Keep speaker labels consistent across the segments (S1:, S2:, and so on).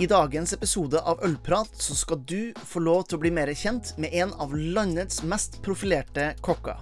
S1: I dagens episode av Ølprat så skal du få lov til å bli mer kjent med en av landets mest profilerte kokker.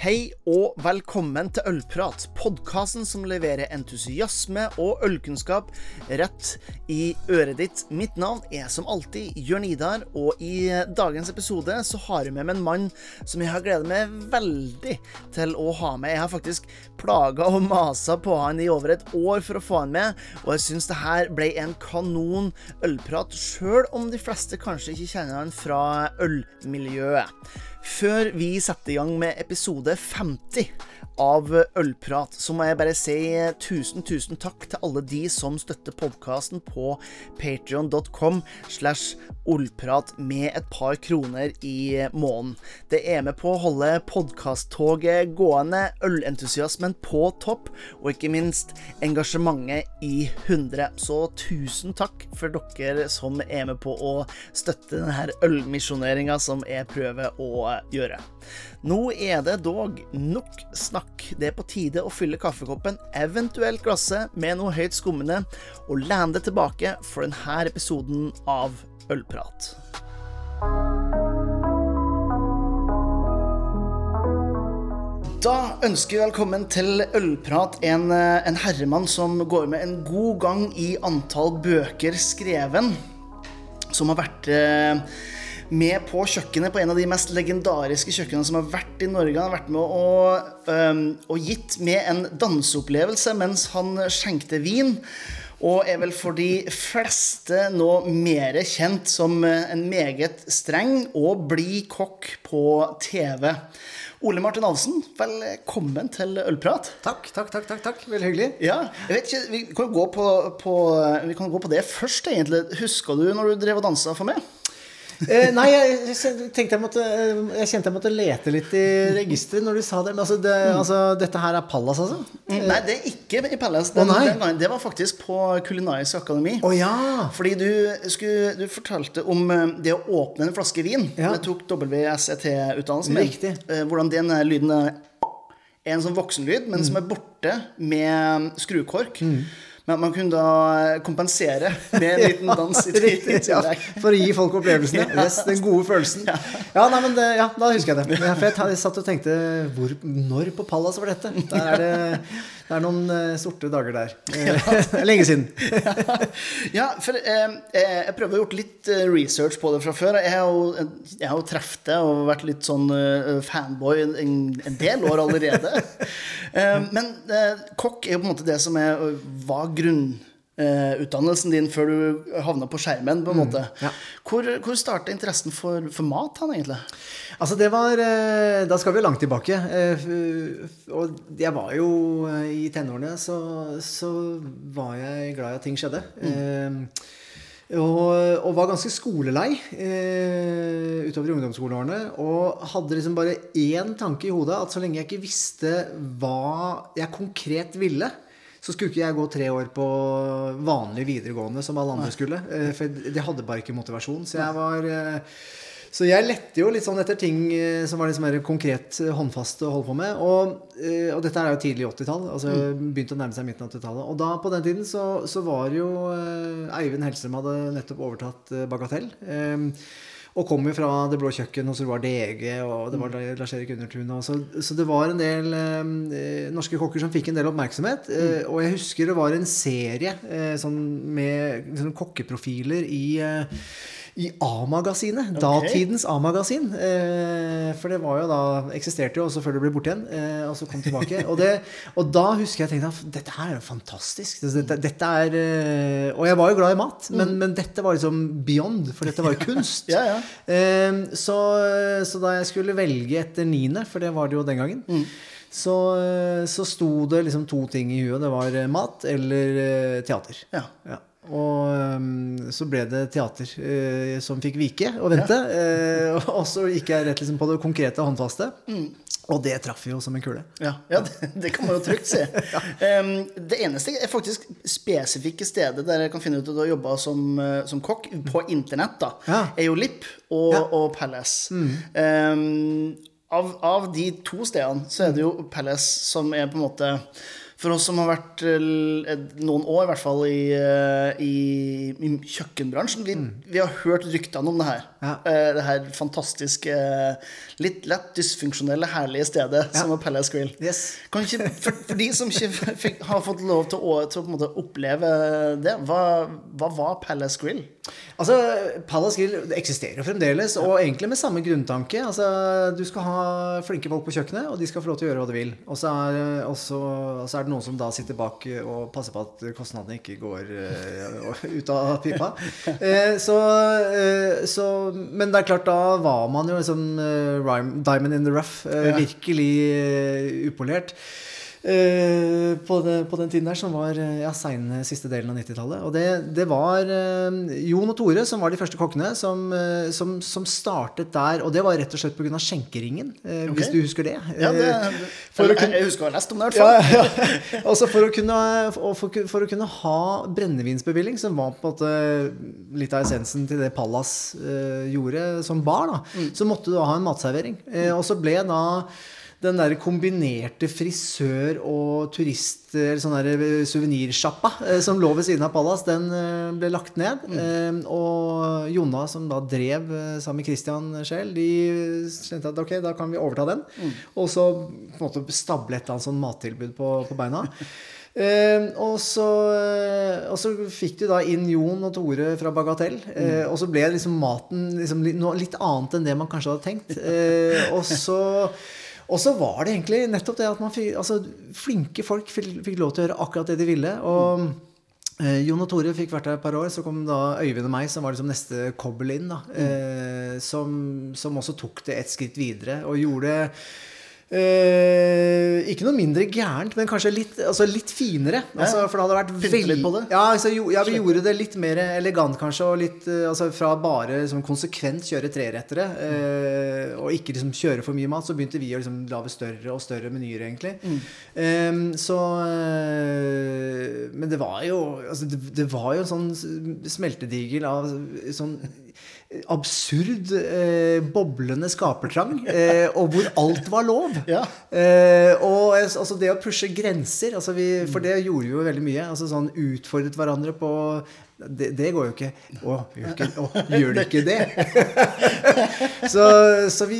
S1: Hei og velkommen til Ølprat, podkasten som leverer entusiasme og ølkunnskap rett i øret ditt. Mitt navn er som alltid Jørn Idar, og i dagens episode så har jeg med meg en mann som jeg har gledet meg veldig til å ha med. Jeg har faktisk plaga og masa på han i over et år for å få han med, og jeg syns det her ble en kanon ølprat, sjøl om de fleste kanskje ikke kjenner han fra ølmiljøet. Før vi setter i gang med episode 50 av Ølprat, så må jeg bare si tusen, tusen takk til alle de som støtter podkasten på patrion.com slash ollprat med et par kroner i måneden. Det er med på å holde podkasttoget gående, ølentusiasmen på topp, og ikke minst engasjementet i 100. Så tusen takk for dere som er med på å støtte denne ølmisjoneringa som jeg prøver å gjøre. Nå er det dog nok snakk. Det er på tide å fylle kaffekoppen, eventuelt glasset, med noe høyt skummende, og lene det tilbake for denne episoden av Ølprat. Da ønsker vi velkommen til Ølprat, en, en herremann som går med en god gang i antall bøker skreven, som har vært eh, med på kjøkkenet på en av de mest legendariske kjøkkenene som har vært i Norge. Han har vært med og, um, og gitt med en danseopplevelse mens han skjenkte vin. Og er vel for de fleste nå mer kjent som en meget streng og blid kokk på TV. Ole Martin Alsen, velkommen til Ølprat.
S2: Takk, takk, takk. takk, takk. Veldig hyggelig.
S1: Ja, jeg vet ikke, Vi kan gå på, på, vi kan gå på det først, egentlig. Husker du når du drev og dansa for meg?
S2: Eh, nei, jeg, tenkte jeg måtte Jeg kjente jeg måtte lete litt i registeret når du sa det. Men altså, det,
S1: Mm.
S2: altså dette her er Pallas, altså?
S1: Nei, det er ikke i
S2: Pallas.
S1: Den,
S2: oh,
S1: den gangen, det var faktisk på Kulinarisk akademi.
S2: Å ja!
S1: Fordi du, skulle, du fortalte om eh, det å åpne en flaske vin.
S2: Ja.
S1: Jeg tok WSET-utdannelsen min. Eh, Hvordan den eh, lyden er en sånn voksenlyd, men som er borte med skrukork. Men man kunne da kompensere med en liten dans i
S2: tillegg. ja, for å gi folk opplevelsene. Yes, den gode følelsen. Ja, nei, men det, ja, da husker jeg det. For jeg satt og tenkte hvor, Når på Pallas var dette? Der er det, det er noen uh, sorte dager der. Er lenge siden.
S1: Ja, for uh, jeg prøver å gjort litt research på det fra før. Jeg har jo, jeg har jo truffet det og vært litt sånn fanboy en, en del år allerede. Men kokk er jo på en måte det som er, var grunnutdannelsen din før du havna på skjermen. på en måte.
S2: ja.
S1: Hvor, hvor starta interessen for, for mat, han egentlig?
S2: Altså det var eh, Da skal vi langt tilbake. Eh, Og jeg var jo eh, i tenårene, så, så var jeg glad i at ting skjedde. Eh, Og, og var ganske skolelei eh, utover ungdomsskoleårene. Og hadde liksom bare én tanke i hodet, at så lenge jeg ikke visste hva jeg konkret ville, så skulle ikke jeg gå tre år på vanlig videregående som alle andre skulle. Eh, For det hadde bare ikke motivasjon. Så jeg var eh, så jeg lette jo litt sånn etter ting eh, som var litt mer konkret håndfast håndfaste å holde på med. Og, og dette er jo tidlig 80-tall. Altså begynte å nærme seg midten av 80-tallet. Og da på den tiden så, så var jo Eivind Hellstrøm hadde nettopp overtatt Bagatell. Eh, og kom jo fra Det blå kjøkken, og så var DG, og det var Lars-Erik Undertun. Så, så det var en del eh, norske kokker som fikk en del oppmerksomhet. Eh, og jeg husker det var en serie eh, sånn med sånn kokkeprofiler i eh, i A-magasinet. Datidens A-magasin. Eh, for det var jo da eksisterte jo også før det ble borte igjen. Eh, og så kom tilbake. Og, det, og da husker jeg tenkte at dette her er jo fantastisk. Dette, dette er eh, Og jeg var jo glad i mat, men, men dette var liksom beyond, for dette var jo kunst.
S1: Ja, ja.
S2: Eh, så, så da jeg skulle velge etter niende, for det var det jo den gangen, så, så sto det liksom to ting i huet. Det var eh, mat eller eh, teater.
S1: Ja.
S2: Ja. Og um, så ble det teater eh, som fikk vike og vente. Eh, og så gikk jeg rett liksom på det konkrete håndfaste. Og det traff jo som en kule.
S1: Ja, ja det, det kan man jo trygt si. Em, det eneste er faktisk spesifikke stedet der jeg kan finne ut at du har jobba som, eh, som kokk, på internett, da,
S2: Ja.
S1: er jo Lipp og,
S2: Ja.
S1: og Palace. Em, av, av de to stedene så er det jo Palace som er på en måte For oss som har vært eh, noen år, i hvert fall, i, eh, i, i kjøkkenbransjen, vi, vi, har hørt ryktene om det her.
S2: Ja.
S1: Eh, det her fantastiske, litt lett dysfunksjonelle, herlige stedet
S2: Ja.
S1: som er Palace Grill.
S2: Yes.
S1: Ikke, for, for de som ikke fikk, har fått lov til å, til å måte oppleve det, hva, hva var Palace Grill?
S2: Altså, Palace Grill eksisterer fremdeles, og egentlig med samme grunntanke. Altså, du skal ha flinke folk på kjøkkenet, og de skal få lov til å gjøre hva de vil. Og så er, også, og så er det noen som da sitter bak og passer på at kostnadene ikke går uh, ut av pipa. Uh, så, uh, så, men det er klart, da var man jo liksom eh, rhyme- diamond in the rough. eh,
S1: Ja.
S2: Virkelig eh, upolert. Eh, på, det, på den tiden der, som var eh, ja, seine siste delen av 90-tallet. Og det, det var eh, Jon og Tore som var de første kokkene som, som, som startet der. Og det var rett og slett pga. skjenkeringen, eh,
S1: Ok.
S2: hvis du husker det.
S1: Ja, det,
S2: for
S1: jeg,
S2: kunne-
S1: jeg husker å ha lest om det, i hvert fall.
S2: ja. Altså for å, kunne, for, for å kunne ha brennevinsbevilling, som var på en måte litt av essensen til det Pallas gjorde som bar, da,
S1: Mm.
S2: så måtte du ha en matservering. Og så ble da den der kombinerte frisør- og turist- eller sånn der suvenirsjappa eh, som lå ved siden av Pallas, den eh, ble lagt ned. Mm. og Jonna, som da drev eh, sammen med Christian Scheel, de kjente at ok, da kan vi overta den. Og så på en måte stable et eller annet sånn mattilbud på, på beina. Uh, og, så, uh, og så fikk du da inn Jon og Tore fra Bagatell. Eh, og så ble liksom maten liksom litt, noe litt annet enn det man kanskje hadde tenkt. Eh, og så og så var det egentlig nettopp det at man fikk, altså, flinke folk fikk, fikk lov til å gjøre akkurat det de ville. Og eh, Jon og Tore fikk vært der et par år. Så kom da Øyvind og meg, som var liksom neste kobbel inn. da, eh, som, som også tok det et skritt videre og gjorde Eh, ikke noe mindre gærent, men kanskje litt, altså litt finere. Altså, for det hadde vært
S1: Pynte litt på det.
S2: Ja, altså, jo, ja, vi gjorde det litt mer elegant, kanskje. Og litt, eh, altså, fra bare liksom, konsekvent kjøre trerettere, eh, og ikke liksom, kjøre for mye mat, så begynte vi å liksom, lage større og større menyer, egentlig. Eh, så Men det var jo altså, det, det var jo en sånn smeltedigel av sånn absurd, eh, boblende skapertrang, eh, og hvor alt var lov.
S1: Ja.
S2: Eh, og altså det å pushe grenser, altså vi, for det gjorde vi jo veldig mye. altså sånn Utfordret hverandre på Det, det går jo ikke. Å, gjør, ikke, å, gjør det ikke det? så, så, vi,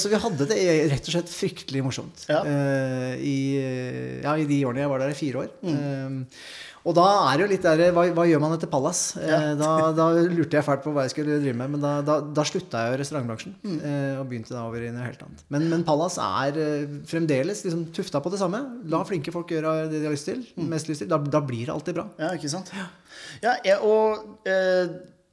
S2: så vi hadde det rett og slett fryktelig morsomt
S1: Ja.
S2: eh, i, ja, i de årene jeg var der i fire år. Eh, og da er det jo litt der Hva, hva gjør man etter Pallas? Ja. da, da lurte jeg fælt på hva jeg skulle drive med, men da, da, da slutta jeg i restaurantbransjen. Mm. og begynte da over i noe helt annet. Men, men Pallas er eh, fremdeles liksom tufta på det samme. La flinke folk gjøre det de har lyst til. Mest lyst til. Da, blir det alltid bra.
S1: Ja, ikke sant? Ja, jeg, og eh,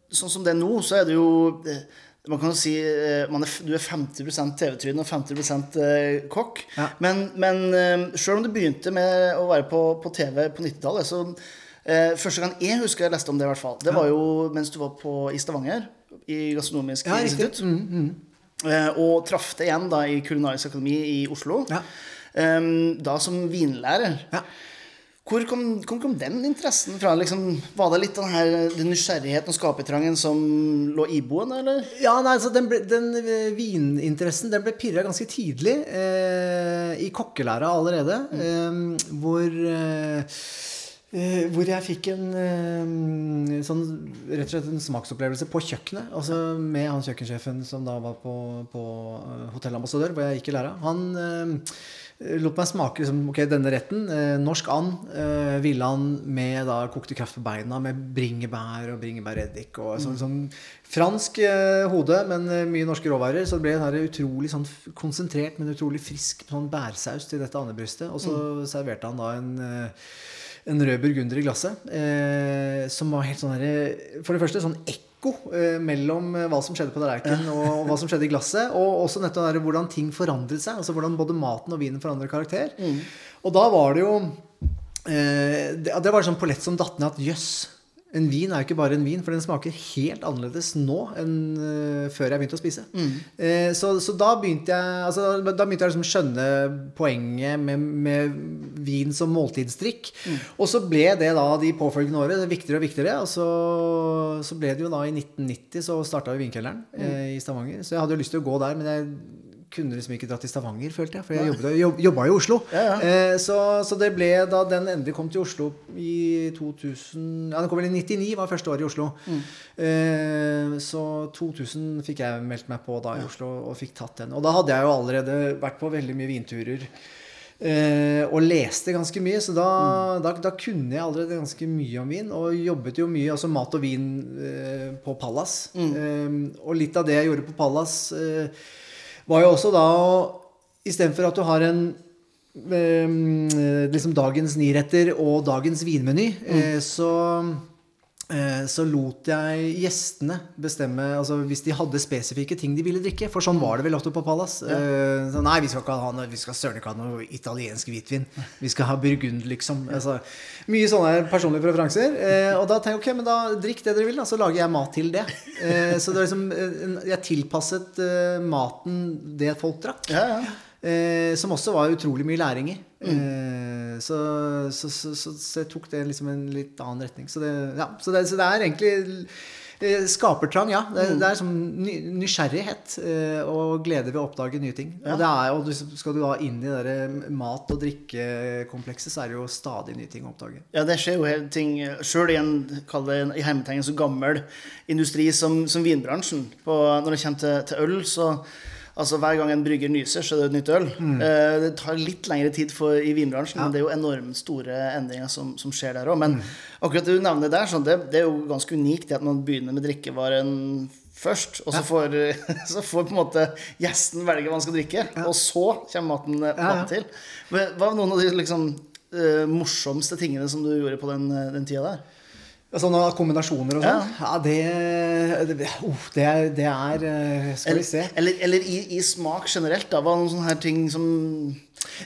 S1: sånn som det er nå, så er det jo eh, man kan jo si eh, man er, Du er 50% TV-tryne og 50 eh, kokk.
S2: Ja.
S1: Men, men sjøl selv om du begynte med å være på, på TV på 90-tallet, så eh, Første gang jeg husker jeg leste om det, i hvert fall, det var jo mens du var på, i Stavanger. I Gastronomisk
S2: Ja,
S1: institutt.
S2: Mm, mm.
S1: Eh, og traff deg igjen da i Kulinarisk akademi i Oslo.
S2: Ja.
S1: Eh, da som vinlærer.
S2: Ja.
S1: Hvor kom, hvor kom den interessen fra? Liksom, var det litt den, her, den nysgjerrigheten og skapertrangen som lå iboende, eller?
S2: Ja, nei, altså den, ble, den vininteressen den ble pirra ganske tidlig. Eh, I kokkelæra allerede. Eh, hvor eh, Uh, hvor jeg fikk en uh, sånn, rett og slett en smaksopplevelse på kjøkkenet. Altså med han kjøkkensjefen som da var på, på eh, Hotell hvor jeg gikk i læra. Han lot meg smake liksom, ok, denne retten. Eh, norsk and. Eh, Villand med da kokte kraft på beina med bringebær og bringebæreddik. Og sånn, sånn fransk eh, hode, men eh, mye norske råvarer. Så det ble her utrolig sånn konsentrert, men utrolig frisk sånn bærsaus til dette andebrystet. Og så serverte han da en eh, en rød burgunder i glasset. Eh, som var helt sånn her, For det første sånn ekko eh, mellom eh, hva som skjedde på tallerkenen og, hva som skjedde i glasset. Og også nettopp der, hvordan ting forandret seg. Altså hvordan både maten og vinen forandrer karakter. Og da var det jo eh, det, det var sånn pollett som datt ned at jøss. En vin er jo ikke bare en vin, for den smaker helt annerledes nå enn eh, før jeg begynte å spise. Eh, så, så da begynte jeg altså, da begynte jeg liksom skjønne poenget med, med vin som måltidsdrikk. Og så ble det da de påfølgende årene viktigere og viktigere. Og så, så ble det jo da i 1990 så starta vi Vinkelleren eh, i Stavanger. Så jeg hadde jo lyst til å gå der, men jeg kunne liksom ikke dra til Stavanger, følte jeg. For jeg jobbet, jobb, jobba i Oslo.
S1: Ja, ja.
S2: Eh, så, så det ble da den endelig kom til Oslo i 2000 Ja, den kom vel i 99, var første året i Oslo.
S1: Mm.
S2: Eh, så 2000 fikk jeg meldt meg på da i Oslo og fikk tatt den. Og da hadde jeg jo allerede vært på veldig mye vinturer. Eh, og leste ganske mye, så da,
S1: Mm.
S2: da, da kunne jeg allerede ganske mye om vin. Og jobbet jo mye, altså mat og vin eh, på Pallas.
S1: Mm.
S2: Eh, og litt av det jeg gjorde på Pallas, eh, var jo også da Istedenfor at du har en eh, liksom dagens niretter og dagens vinmeny, eh, så eh, så lot jeg gjestene bestemme altså hvis de hadde spesifikke ting de ville drikke. For sånn var det vel ofte på Pallas. Ja. så nei, vi skal ikke ha noe, vi skal søren ikke ha noe italiensk hvitvin. Vi skal ha burgund, liksom. Altså, mye sånne personlige preferanser. Eh, og da tenkte jeg ok, men da drikk det dere vil, da, så lager jeg mat til det. Eh, så det liksom, eh, jeg tilpasset eh, maten det folk drakk.
S1: Ja, ja.
S2: Eh, som også var utrolig mye læring i. Eh, så, så, så, så, jeg tok det liksom en litt annen retning. Så det, ja, så det, det er egentlig eh, skapertrang, ja. Det, det er som ny, nysgjerrighet eh, og glede ved å oppdage nye ting.
S1: Ja.
S2: Og, det er, og du, skal du da inn i det mat- og drikkekomplekset, så er det jo stadig nye ting å oppdage.
S1: Ja, det skjer jo hele ting Sjøl i en, en, i hermetegn, så gammel industri som, som vinbransjen. På, når det kommer til, til øl, så Altså Hver gang en brygger nyser, så er det et nytt øl. Eh, det tar litt lengre tid for, i vinbransjen, men det er jo enormt store endringer som, som skjer der òg. Men akkurat det du nevner der, sånn, det, det er jo ganske unikt det at man begynner med drikkevaren først, og så, får, så får på en måte gjesten velge hva han skal drikke, og så kommer maten,
S2: Ja, ja.
S1: maten til. Men Hva var noen av de liksom, eh, morsomste tingene som du gjorde på den, den tida der?
S2: Sånne kombinasjoner og sånn? Ja, det, det, uh, det, er, det er Skal Skal vi se.
S1: Eller, eller i, i smak generelt, da? Var det noen sånne her ting som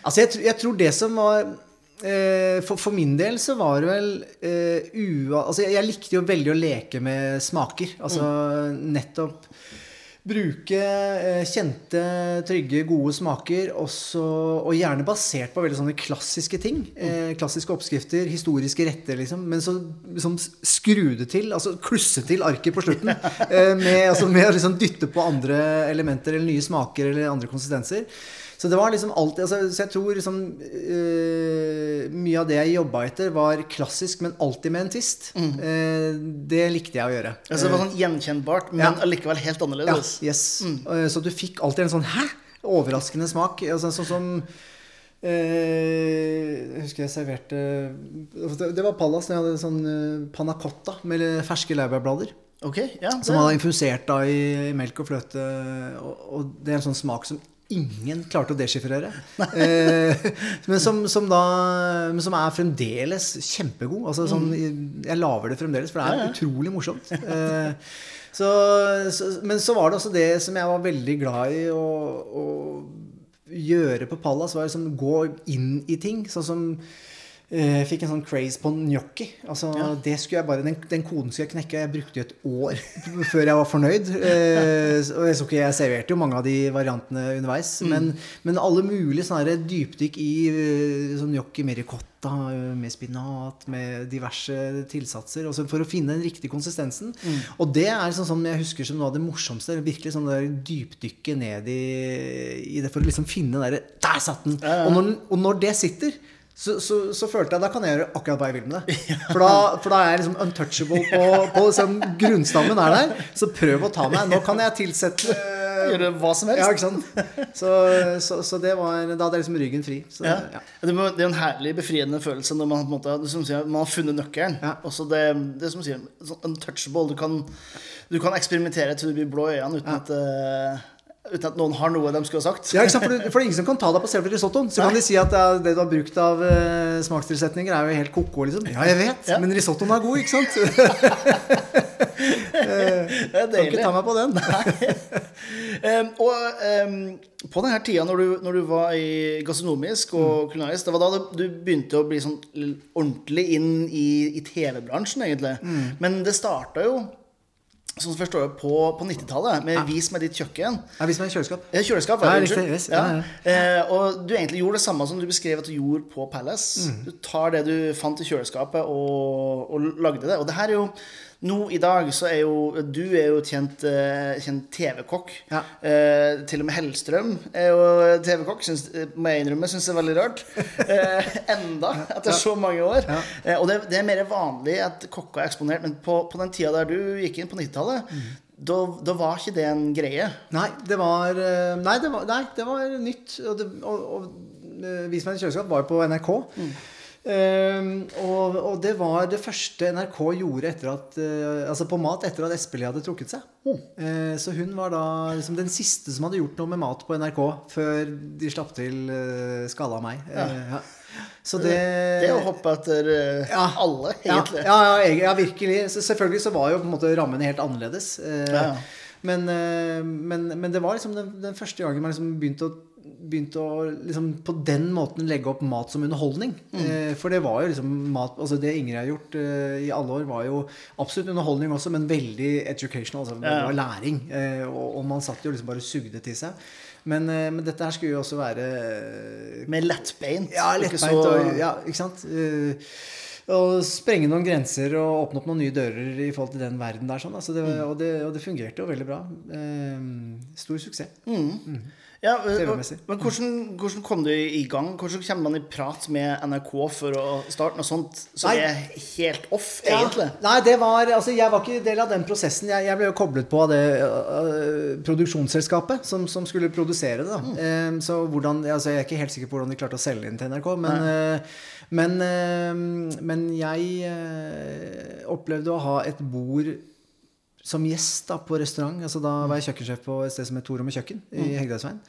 S2: Altså, jeg, jeg tror det som var eh, for, for min del så var det vel eh, ua... Altså, jeg, jeg likte jo veldig å leke med smaker. Altså nettopp bruke eh, kjente, trygge, gode smaker, også, og gjerne basert på veldig sånne klassiske ting. Mm. klassiske oppskrifter, historiske retter, liksom. Men så liksom skru det til, altså klusse til arket på slutten. Eh, med, altså, med å liksom dytte på andre elementer eller nye smaker eller andre konsistenser. Så det var liksom alltid altså, Så jeg tror liksom uh, Mye av det jeg jobba etter, var klassisk, men alltid med en twist. Eh, det likte jeg å gjøre.
S1: altså, Det var sånn gjenkjennbart, men
S2: Ja.
S1: allikevel helt
S2: Ja,
S1: annerledes.
S2: yes. Uh, Så du fikk alltid en sånn hæ? Overraskende smak. Altså, sånn som eh, Jeg husker jeg serverte Det var Pallas jeg hadde sånn eh, panna cotta med ferske laurbærblader.
S1: Okay, ja,
S2: Som man har infusert da i, i melk og fløte. Og, og det er en sånn smak som ingen klarte å deschiffrere. Eh, men, som, som da, men som er fremdeles kjempegod. Altså, sånn, jeg lager det fremdeles, for det er.
S1: Ja, ja.
S2: utrolig morsomt. Eh, så, så, men så var det også det som jeg var veldig glad i å, å gjøre på Pallas, var liksom gå inn i ting. Sånn som jeg fikk en sånn craze på gnocchi. Altså, det skulle jeg bare, den, den koden skulle jeg knekke. Jeg brukte jo et år før jeg var fornøyd. Eh, og jeg, så ikke, jeg serverte jo mange av de variantene underveis. Men, men alle mulige sånne dypdykk i eh, sånn gnocchi med ricotta, eh, med spinat, med diverse tilsatser. Og for å finne den riktige konsistensen. Og det er sånn som jeg husker som noe av det morsomste. Virkelig sånn der dypdykket ned i, i det for å liksom finne den derre Der satt den!
S1: Ja, ja.
S2: Og, når, og når det sitter så, så, så følte jeg da kan jeg gjøre akkurat hva jeg vil med det. For da, for da er jeg liksom untouchable på, på liksom, Grunnstammen er der. Så prøv å ta meg. Nå kan jeg tilsette
S1: Gjøre hva som helst.
S2: Ja, ikke sant? Så, så, så det var Da hadde jeg liksom ryggen fri. Så,
S1: Ja.
S2: ja.
S1: Det er en herlig befriende følelse når man, måte, sier, man har funnet nøkkelen.
S2: Ja.
S1: Også det, det som sier, sånn untouchable. Du kan, du kan eksperimentere til du blir blå i øynene uten, at, eh, uten at noen har noe de skulle ha sagt.
S2: Ja, ikke sant? For, det, for det er ingen som kan ta deg på selve risottoen. Så kan de si at det, er- det du har brukt av uh, smakstilsetninger, er jo helt ko-ko, liksom. Ja, jeg vet,
S1: Ja.
S2: men risottoen er god, ikke sant?
S1: Det er deilig.
S2: Kan ikke ta meg på den.
S1: um, og um, på denne tida når du, når du var i gastronomisk og kulinarisk, det var da du- du begynte å bli sånn ordentlig inn i, i TV-bransjen, egentlig. Men det starta jo, sånn som jeg forstår det, på, på 90-tallet, med Vis meg ditt kjøkken.
S2: Ja, vis meg kjøleskap.
S1: Eh, Kjøleskap,
S2: Ja,
S1: ja,
S2: riktig, yes,
S1: Ja.
S2: ja,
S1: Eh, og du egentlig gjorde det samme som du beskrev at du gjorde på Palace.
S2: Mm.
S1: Du tar det du fant i kjøleskapet, og, og lagde det. Og det her er jo nå i dag så er jo Du er jo kjent, eh, kjent TV-kokk.
S2: Ja.
S1: Eh, til og med Hellstrøm er jo TV-kokk. Må jeg innrømme. Syns det er veldig rart. Eh, enda, etter så mange år.
S2: Ja.
S1: Eh, og det, det er mer vanlig at kokker er eksponert, men på, på den tida der du gikk inn på 90-tallet,
S2: Mm.
S1: da, da var ikke det en greie.
S2: Nei, det var, eh, nei, det var, nei, det var nytt. Og, det, og, og eh, Vis meg en kjøleskap var jo på NRK. Eh, og, og det var det første NRK gjorde etter at uh, Altså på mat etter at Espelid hadde trukket seg. Eh, så hun var da liksom den siste som hadde gjort noe med mat på NRK før de slapp til uh, Skalla meg. Eh, ja. Så det
S1: Det er å hoppe etter eh,
S2: Ja.
S1: alle,
S2: ja,
S1: egentlig.
S2: ja, ja, ja, virkelig. Så selvfølgelig så var jo på en måte rammene helt annerledes. Eh,
S1: Ja.
S2: men, eh, men, men det var liksom den, den første gangen man liksom begynte å, begynte å liksom på den måten legge opp mat som underholdning.
S1: Mm.
S2: Eh, for det var jo liksom mat altså Det Ingrid har gjort eh, i alle år, var jo absolutt underholdning også, men veldig educational. Altså, det var læring. Eh, og, og man satt jo liksom bare sugde til seg. Men, eh, men dette her skulle jo også være eh,
S1: Med lettbeint.
S2: ja,
S1: ikke så-
S2: og ja, ikke sant? Eh, og sprenge noen grenser og åpne opp noen nye dører i forhold til den verden der. Sånn. Altså det,
S1: Mm.
S2: og, det, og det fungerte jo veldig bra. Eh, stor suksess.
S1: Ja,
S2: TV-messig.
S1: Men hvordan, hvordan kom du i gang? Hvordan kommer man i prat med NRK for å starte noe sånt som
S2: Nei.
S1: er helt off, egentlig?
S2: Ja, nei, det var Altså, jeg var ikke del av den prosessen. Jeg, jeg ble jo koblet på av det uh, produksjonsselskapet som, som skulle produsere det. Da. Eh, så hvordan altså, Jeg er ikke helt sikker på hvordan de klarte å selge inn til NRK, men, uh, men, uh, men jeg opplevde å ha et bord som gjest da, på restaurant. Altså, da var jeg kjøkkensjef på et sted som het To rom og kjøkken i Hegdehaugsveien.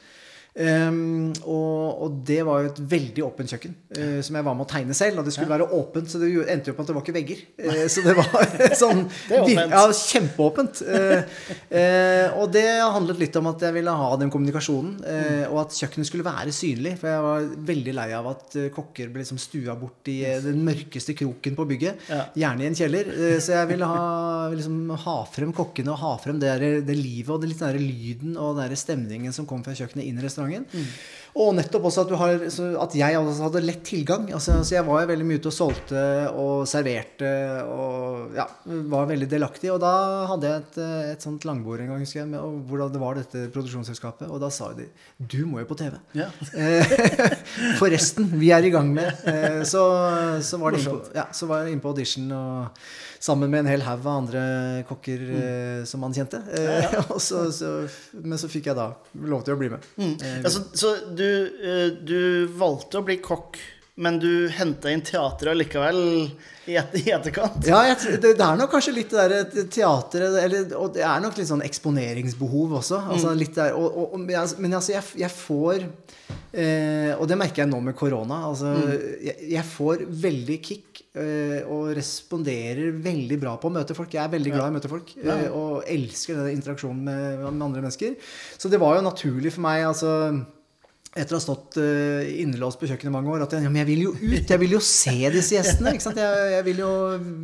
S2: Um, og, og det var jo et veldig åpent kjøkken uh, som jeg var med å tegne selv. Og det skulle være åpent, så det endte jo på at det var ikke vegger. Uh, så det var sånn
S1: Det
S2: Ja, kjempeåpent. Uh, og det handlet litt om at jeg ville ha den kommunikasjonen, eh, og at kjøkkenet skulle være synlig. For jeg var veldig lei av at kokker ble liksom stua bort i den mørkeste kroken på bygget.
S1: Ja.
S2: Gjerne i en kjeller. Så jeg ville ha, liksom, ha frem kokkene og ha frem det, der, det livet og det litt den der lyden og den der stemningen som kom fra kjøkkenet inn i restauranten sesongen. Mm. Og nettopp også at, du har, at jeg også hadde lett tilgang. Altså, så jeg var jo veldig mye ute og solgte og serverte og ja, var veldig delaktig. Og da hadde jeg et, eh, et sånt langbord en gang, husker jeg, med hvordan det var dette produksjonsselskapet. Og da sa de du må jo på TV.
S1: Ja.
S2: Eh, Forresten, vi er i gang med. Eh, Så, så var det inn på, ja, så var jeg inne på audition og, sammen med en hel haug av andre kokker mm. som man kjente. Ja, og så, så, men så fikk jeg da lov til å bli med. Eh,
S1: Altså, så du, eh, du valgte å bli kokk, men du henta inn teatret likevel i, et, i etterkant?
S2: Ja, jeg, det, det er nok kanskje litt det der teateret eller, Og det er nok litt sånn eksponeringsbehov også. Altså, litt der, og, og, og, men altså, altså, jeg, jeg får eh, Og det merker jeg nå med korona. Altså, jeg, jeg får veldig kick eh, og responderer veldig bra på å møte folk. Jeg er veldig glad i å møte folk eh, og elsker den interaksjonen med, med andre mennesker. Så det var jo naturlig for meg. altså etter å ha stått uh, innelåst på kjøkkenet i mange år, at jeg, jeg vil jo ut. Jeg vil jo se disse gjestene. Jeg, jeg vil jo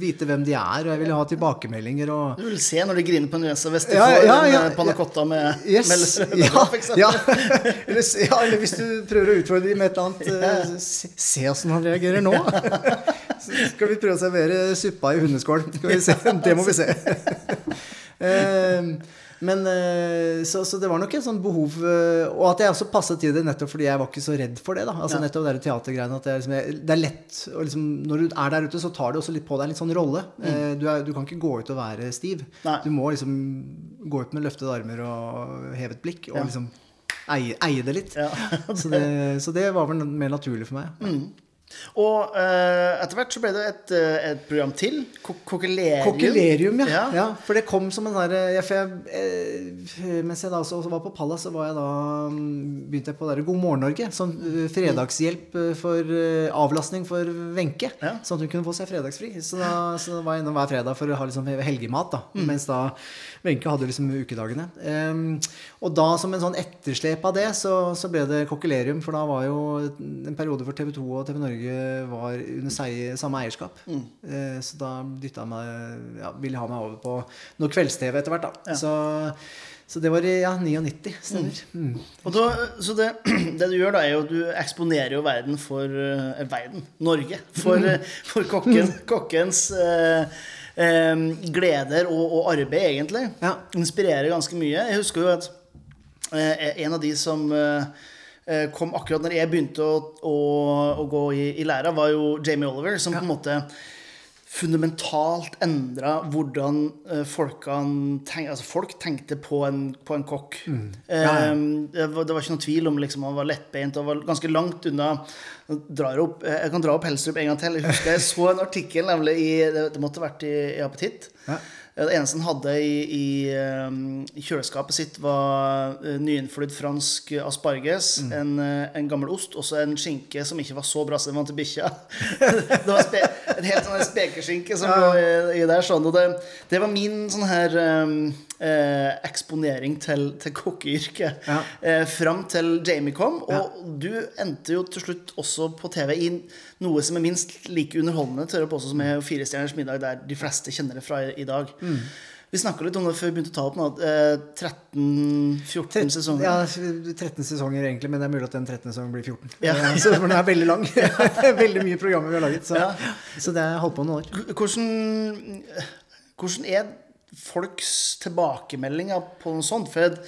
S2: vite hvem de er, og jeg vil jo ha tilbakemeldinger. Og,
S1: Du vil se når de griner på en nesa hvis de
S2: Ja,
S1: får
S2: ja,
S1: en
S2: ja,
S1: eh, panna med,
S2: Yes,
S1: med
S2: ja, ja. Eller, ja, eller hvis du prøver å utfordre dem med et eller annet eh, Se, se åssen han reagerer nå. Så skal vi prøve å servere suppa i hundeskål. Skal vi se. Det må vi se. Eh, Men eh, så, så det var nok et sånt behov eh, Og at jeg også passet til det nettopp fordi jeg var ikke så redd for det. da Altså
S1: Ja.
S2: nettopp det teatergreiene at jeg, liksom, jeg- det er lett liksom, Når du er der ute, så tar du også litt på deg en litt sånn rolle. Mm. Du, er, du kan ikke gå ut og være stiv.
S1: Nei.
S2: Du må liksom gå ut med løftede armer og hevet blikk og
S1: Ja.
S2: liksom eie, eie det litt.
S1: Ja.
S2: Så, det, så det var vel mer naturlig for meg.
S1: Og uh, etter hvert så ble det et, eh, et program til. Ko Kokkelerium.
S2: Kokkelerium, ja.
S1: Ja.
S2: ja. For det kom som en sånn jeg, eh, Mens jeg da også var på Pallas, så var jeg da mm, begynte jeg på der God morgen Norge. Eh, fredagshjelp for avlastning for Wenche.
S1: Ja.
S2: Sånn at hun kunne få seg fredagsfri. Så da, så da var jeg innom hver fredag for å ha liksom helgemat. da Mens da Wenche hadde liksom ukedagene. Em, og da som en sånn etterslep av det, så, så ble det kokkelerium. For da var jo en periode for TV 2 og TV Norge var under sei- samme eierskap. Eh, så da dytta meg ja, ville ha meg over på noe kvelds-TV etter hvert. da
S1: Ja.
S2: så, Så det var i ja, 99, stemmer. Mm.
S1: Og da, så det, det du gjør, da, er jo at du eksponerer jo verden for uh, Verden, Norge, for, eh, for kokken, kokkens eh, eh, gleder og, og arbeid, egentlig.
S2: Ja.
S1: Inspirerer ganske mye. Jeg husker jo at eh, en av de som eh, eh, kom akkurat når jeg begynte å, å, å gå i, i læra, var jo Jamie Oliver, som på en måte fundamentalt endra hvordan eh, tenk, altså folk tenkte på en, på en kokk.
S2: Mm. Ja, ja.
S1: Eh, det, var, det var ikke noen tvil om liksom, han var lettbeint og var ganske langt unna. Opp, jeg kan dra opp Helstrup en gang til. Jeg husker jeg så en artikkel nemlig i Det, måtte ha vært i, i Appetitt.
S2: Ja.
S1: Det eneste han hadde i, i, i kjøleskapet sitt, var nyinnflydd fransk asparges,
S2: Mm.
S1: en, en gammel ost og så en skinke som ikke var så bra som den var til bikkja. det var en helt sånn spekeskinke som lå i, i der. sånn, og det, det var min sånn her um, eh, eksponering til, til kokkeyrket.
S2: Ja.
S1: Eh, fram til Jamie kom. Og du endte jo til slutt også på TV i noe som er minst like underholdende tør jeg påstå, som er Fire stjerners middag, der de fleste kjenner det fra i, i dag.
S2: Mm.
S1: Vi snakka litt om det før vi begynte å ta opp nå. Eh, 13-14 sesonger.
S2: Ja, 13 sesonger egentlig, men det er mulig at den 13. sesongen blir 14.
S1: Ja.
S2: Eh, Så den er veldig lang. veldig mye programmer vi har laget. Så,
S1: Ja.
S2: så det har holdt på noen år.
S1: Hvordan, hvordan er folks tilbakemeldinger på noe sånt? For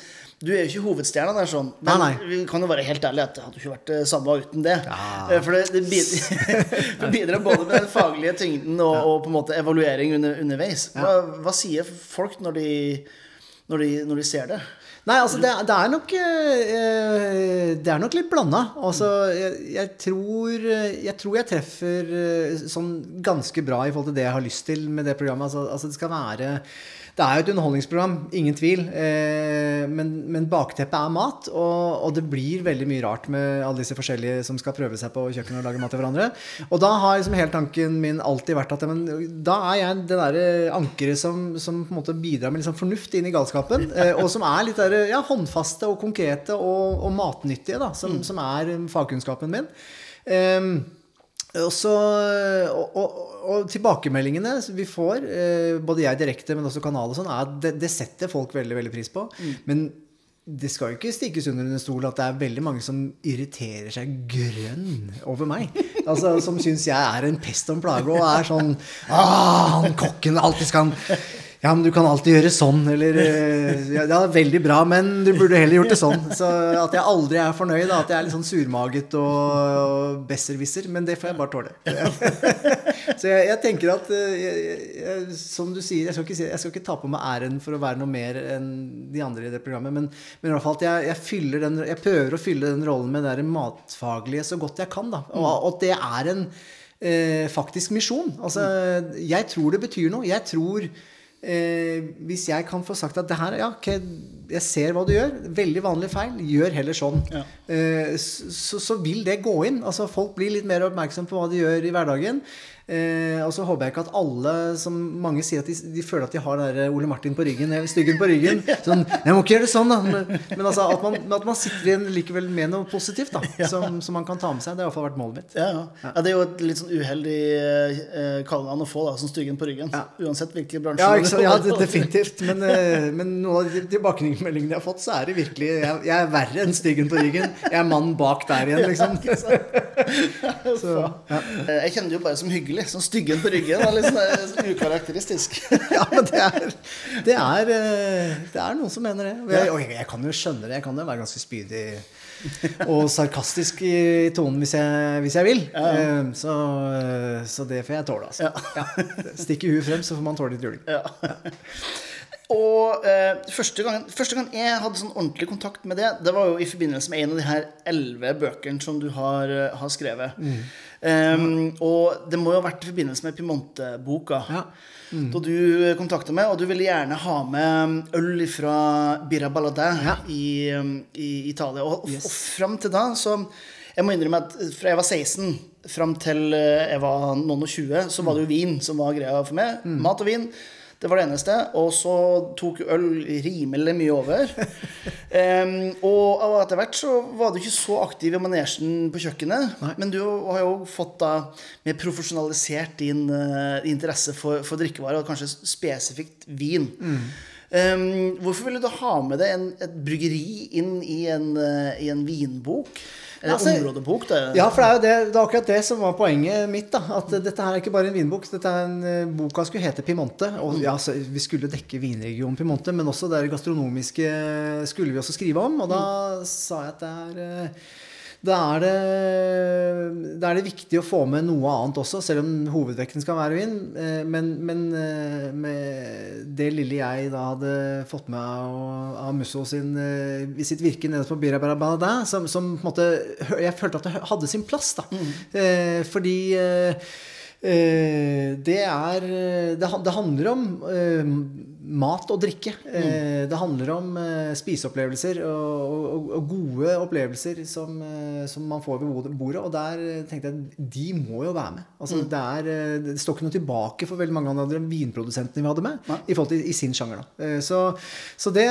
S1: du er jo ikke hovedstjerna der, sånn. Men
S2: Nei, nei.
S1: vi kan jo være helt ærlige at det hadde ikke vært det samme uten det. Ja. For det, det bidrar, bidrar både med den faglige tyngden og, og på en måte evaluering under, underveis. Hva, hva sier folk når de, når de, når de ser det?
S2: Nei, altså det, det er nok eh, Det er nok litt blanda. Altså, jeg, jeg, tror, jeg tror jeg treffer eh, sånn ganske bra i forhold til det jeg har lyst til med det programmet. Altså, altså det skal være Det er jo et underholdningsprogram, ingen tvil. Eh, men, men bakteppet er mat, og, og det blir veldig mye rart med alle disse forskjellige som skal prøve seg på kjøkkenet og lage mat til hverandre. Og da har liksom hele tanken min alltid vært at men, da er jeg det derre ankeret som, som på en måte bidrar med liksom fornuft inn i galskapen. Eh, og som er litt der, ja, håndfaste og konkrete og, og matnyttige, da, som, som er fagkunnskapen min. Ehm, og, så, og, og, og tilbakemeldingene vi får, eh, både jeg direkte, men også kanal og sånn, er at det, det setter folk veldig veldig pris på. Men det skal jo ikke stikkes under en stol at det er veldig mange som irriterer seg grønn over meg. Altså Som syns jeg er en pest og en plage og er sånn Ah, han kokken alltid skal han ja, men du kan alltid gjøre sånn, eller eh, Ja, det er veldig bra, men du burde heller gjort det sånn. Så at jeg aldri er fornøyd, at jeg er litt sånn surmaget og, og besserwisser. Men det får jeg bare tåle. Så jeg, jeg tenker at eh, jeg, jeg, Som du sier, jeg skal, ikke, jeg skal ikke ta på meg æren for å være noe mer enn de andre i det programmet, men, men i hvert fall at jeg, jeg, den, jeg prøver å fylle den rollen med det der matfaglige så godt jeg kan. Da. Og, og at det er en eh, faktisk misjon. Altså, jeg tror det betyr noe. Jeg tror eh, Hvis jeg kan få sagt at det her Ja, ok, jeg ser hva du gjør. Veldig vanlig feil. Gjør heller sånn.
S1: Ja.
S2: Eh, så, så vil det gå inn. Altså Folk blir litt mer oppmerksom på hva de gjør i hverdagen. Eh, og så håper jeg ikke at alle som mange sier at de, de føler at de har der Ole Martin på ryggen, styggen på ryggen. Sånn, jeg må ikke gjøre det sånn, da. Men, men altså, at, man, at man sitter igjen likevel med noe positivt da, som, som man kan ta med seg. Det har i hvert fall vært målet mitt.
S1: Ja, ja. ja, Det er jo et litt sånn uheldig eh, kallenavn å få, da, som styggen på ryggen. Uansett hvilken bransje.
S2: Ja, sant? ja det, definitivt. Men, eh, men noen av de tilbakemeldingene jeg har fått, så er det virkelig Jeg, jeg er verre enn styggen på ryggen. Jeg er mannen bak der igjen, liksom. Så.
S1: Eh, Jeg kjenner det jo bare som hyggelig. Som styggen på ryggen. Det er litt sånn, sånn ukarakteristisk.
S2: ja, men det er, det er eh, Det er noen som mener det. Jeg, og jeg, jeg kan jo skjønne det. Jeg kan jo være ganske spydig og sarkastisk i tonen hvis jeg, hvis jeg vil. Eh, Så, eh, så det får jeg tåle, altså. Ja. Stikke huet frem, så får man tåle litt juling.
S1: Ja. Og eh, første, gang, første gang jeg hadde sånn ordentlig kontakt med det, det var jo i forbindelse med en av de her elleve bøkene som du har, har skrevet. Um, og det må jo ha vært i forbindelse med Piemonte-boka.
S2: Ja.
S1: Da du kontakta meg, og du ville gjerne ha med øl fra Birra Balladin
S2: Ja.
S1: i, um, i Italia. Og,
S2: Yes.
S1: og fram til da så Jeg må innrømme at fra jeg var 16 fram til eh, jeg var noen og 20, så var det jo vin som var greia for meg. Mat og vin. Det var det eneste. Og så tok øl rimelig mye over. um, og etter hvert så var du ikke så aktiv i manesjen på kjøkkenet. Men du har jo fått da mer profesjonalisert din uh, interesse for, for drikkevarer, og kanskje spesifikt vin. Um, hvorfor ville du ha med deg en, et bryggeri inn i en, uh, i en vinbok?
S2: Altså,
S1: områdebok? Det.
S2: Ja, for det er jo det, det er akkurat det som var poenget mitt. da, At dette her er ikke bare en vinbok. dette er en, eh, Boka skulle hete Piemonte. og ja, så Vi skulle dekke vinregionen Piemonte, men også det gastronomiske skulle vi også skrive om. Og da sa jeg at det er eh, da er det, da er det viktig å få med noe annet også, selv om hovedvekten skal være vin. Eh, Men, men eh, med det lille jeg da hadde fått med av, av Musso sin, eh, i sitt virke nede på Bira Barabada, som, som på en måte Jeg følte at det hadde sin plass, da. Mm. Fordi det er det, handler om mat og drikke. Eh, det handler om eh, spiseopplevelser og, og, og gode opplevelser som, eh, som man får ved bordet. Og der tenkte jeg de må jo være med. Altså, det, er, det står ikke noe tilbake for veldig mange av de andre vinprodusentene vi hadde med.
S1: Nei.
S2: I forhold til i sin sjanger. Eh, Så, så det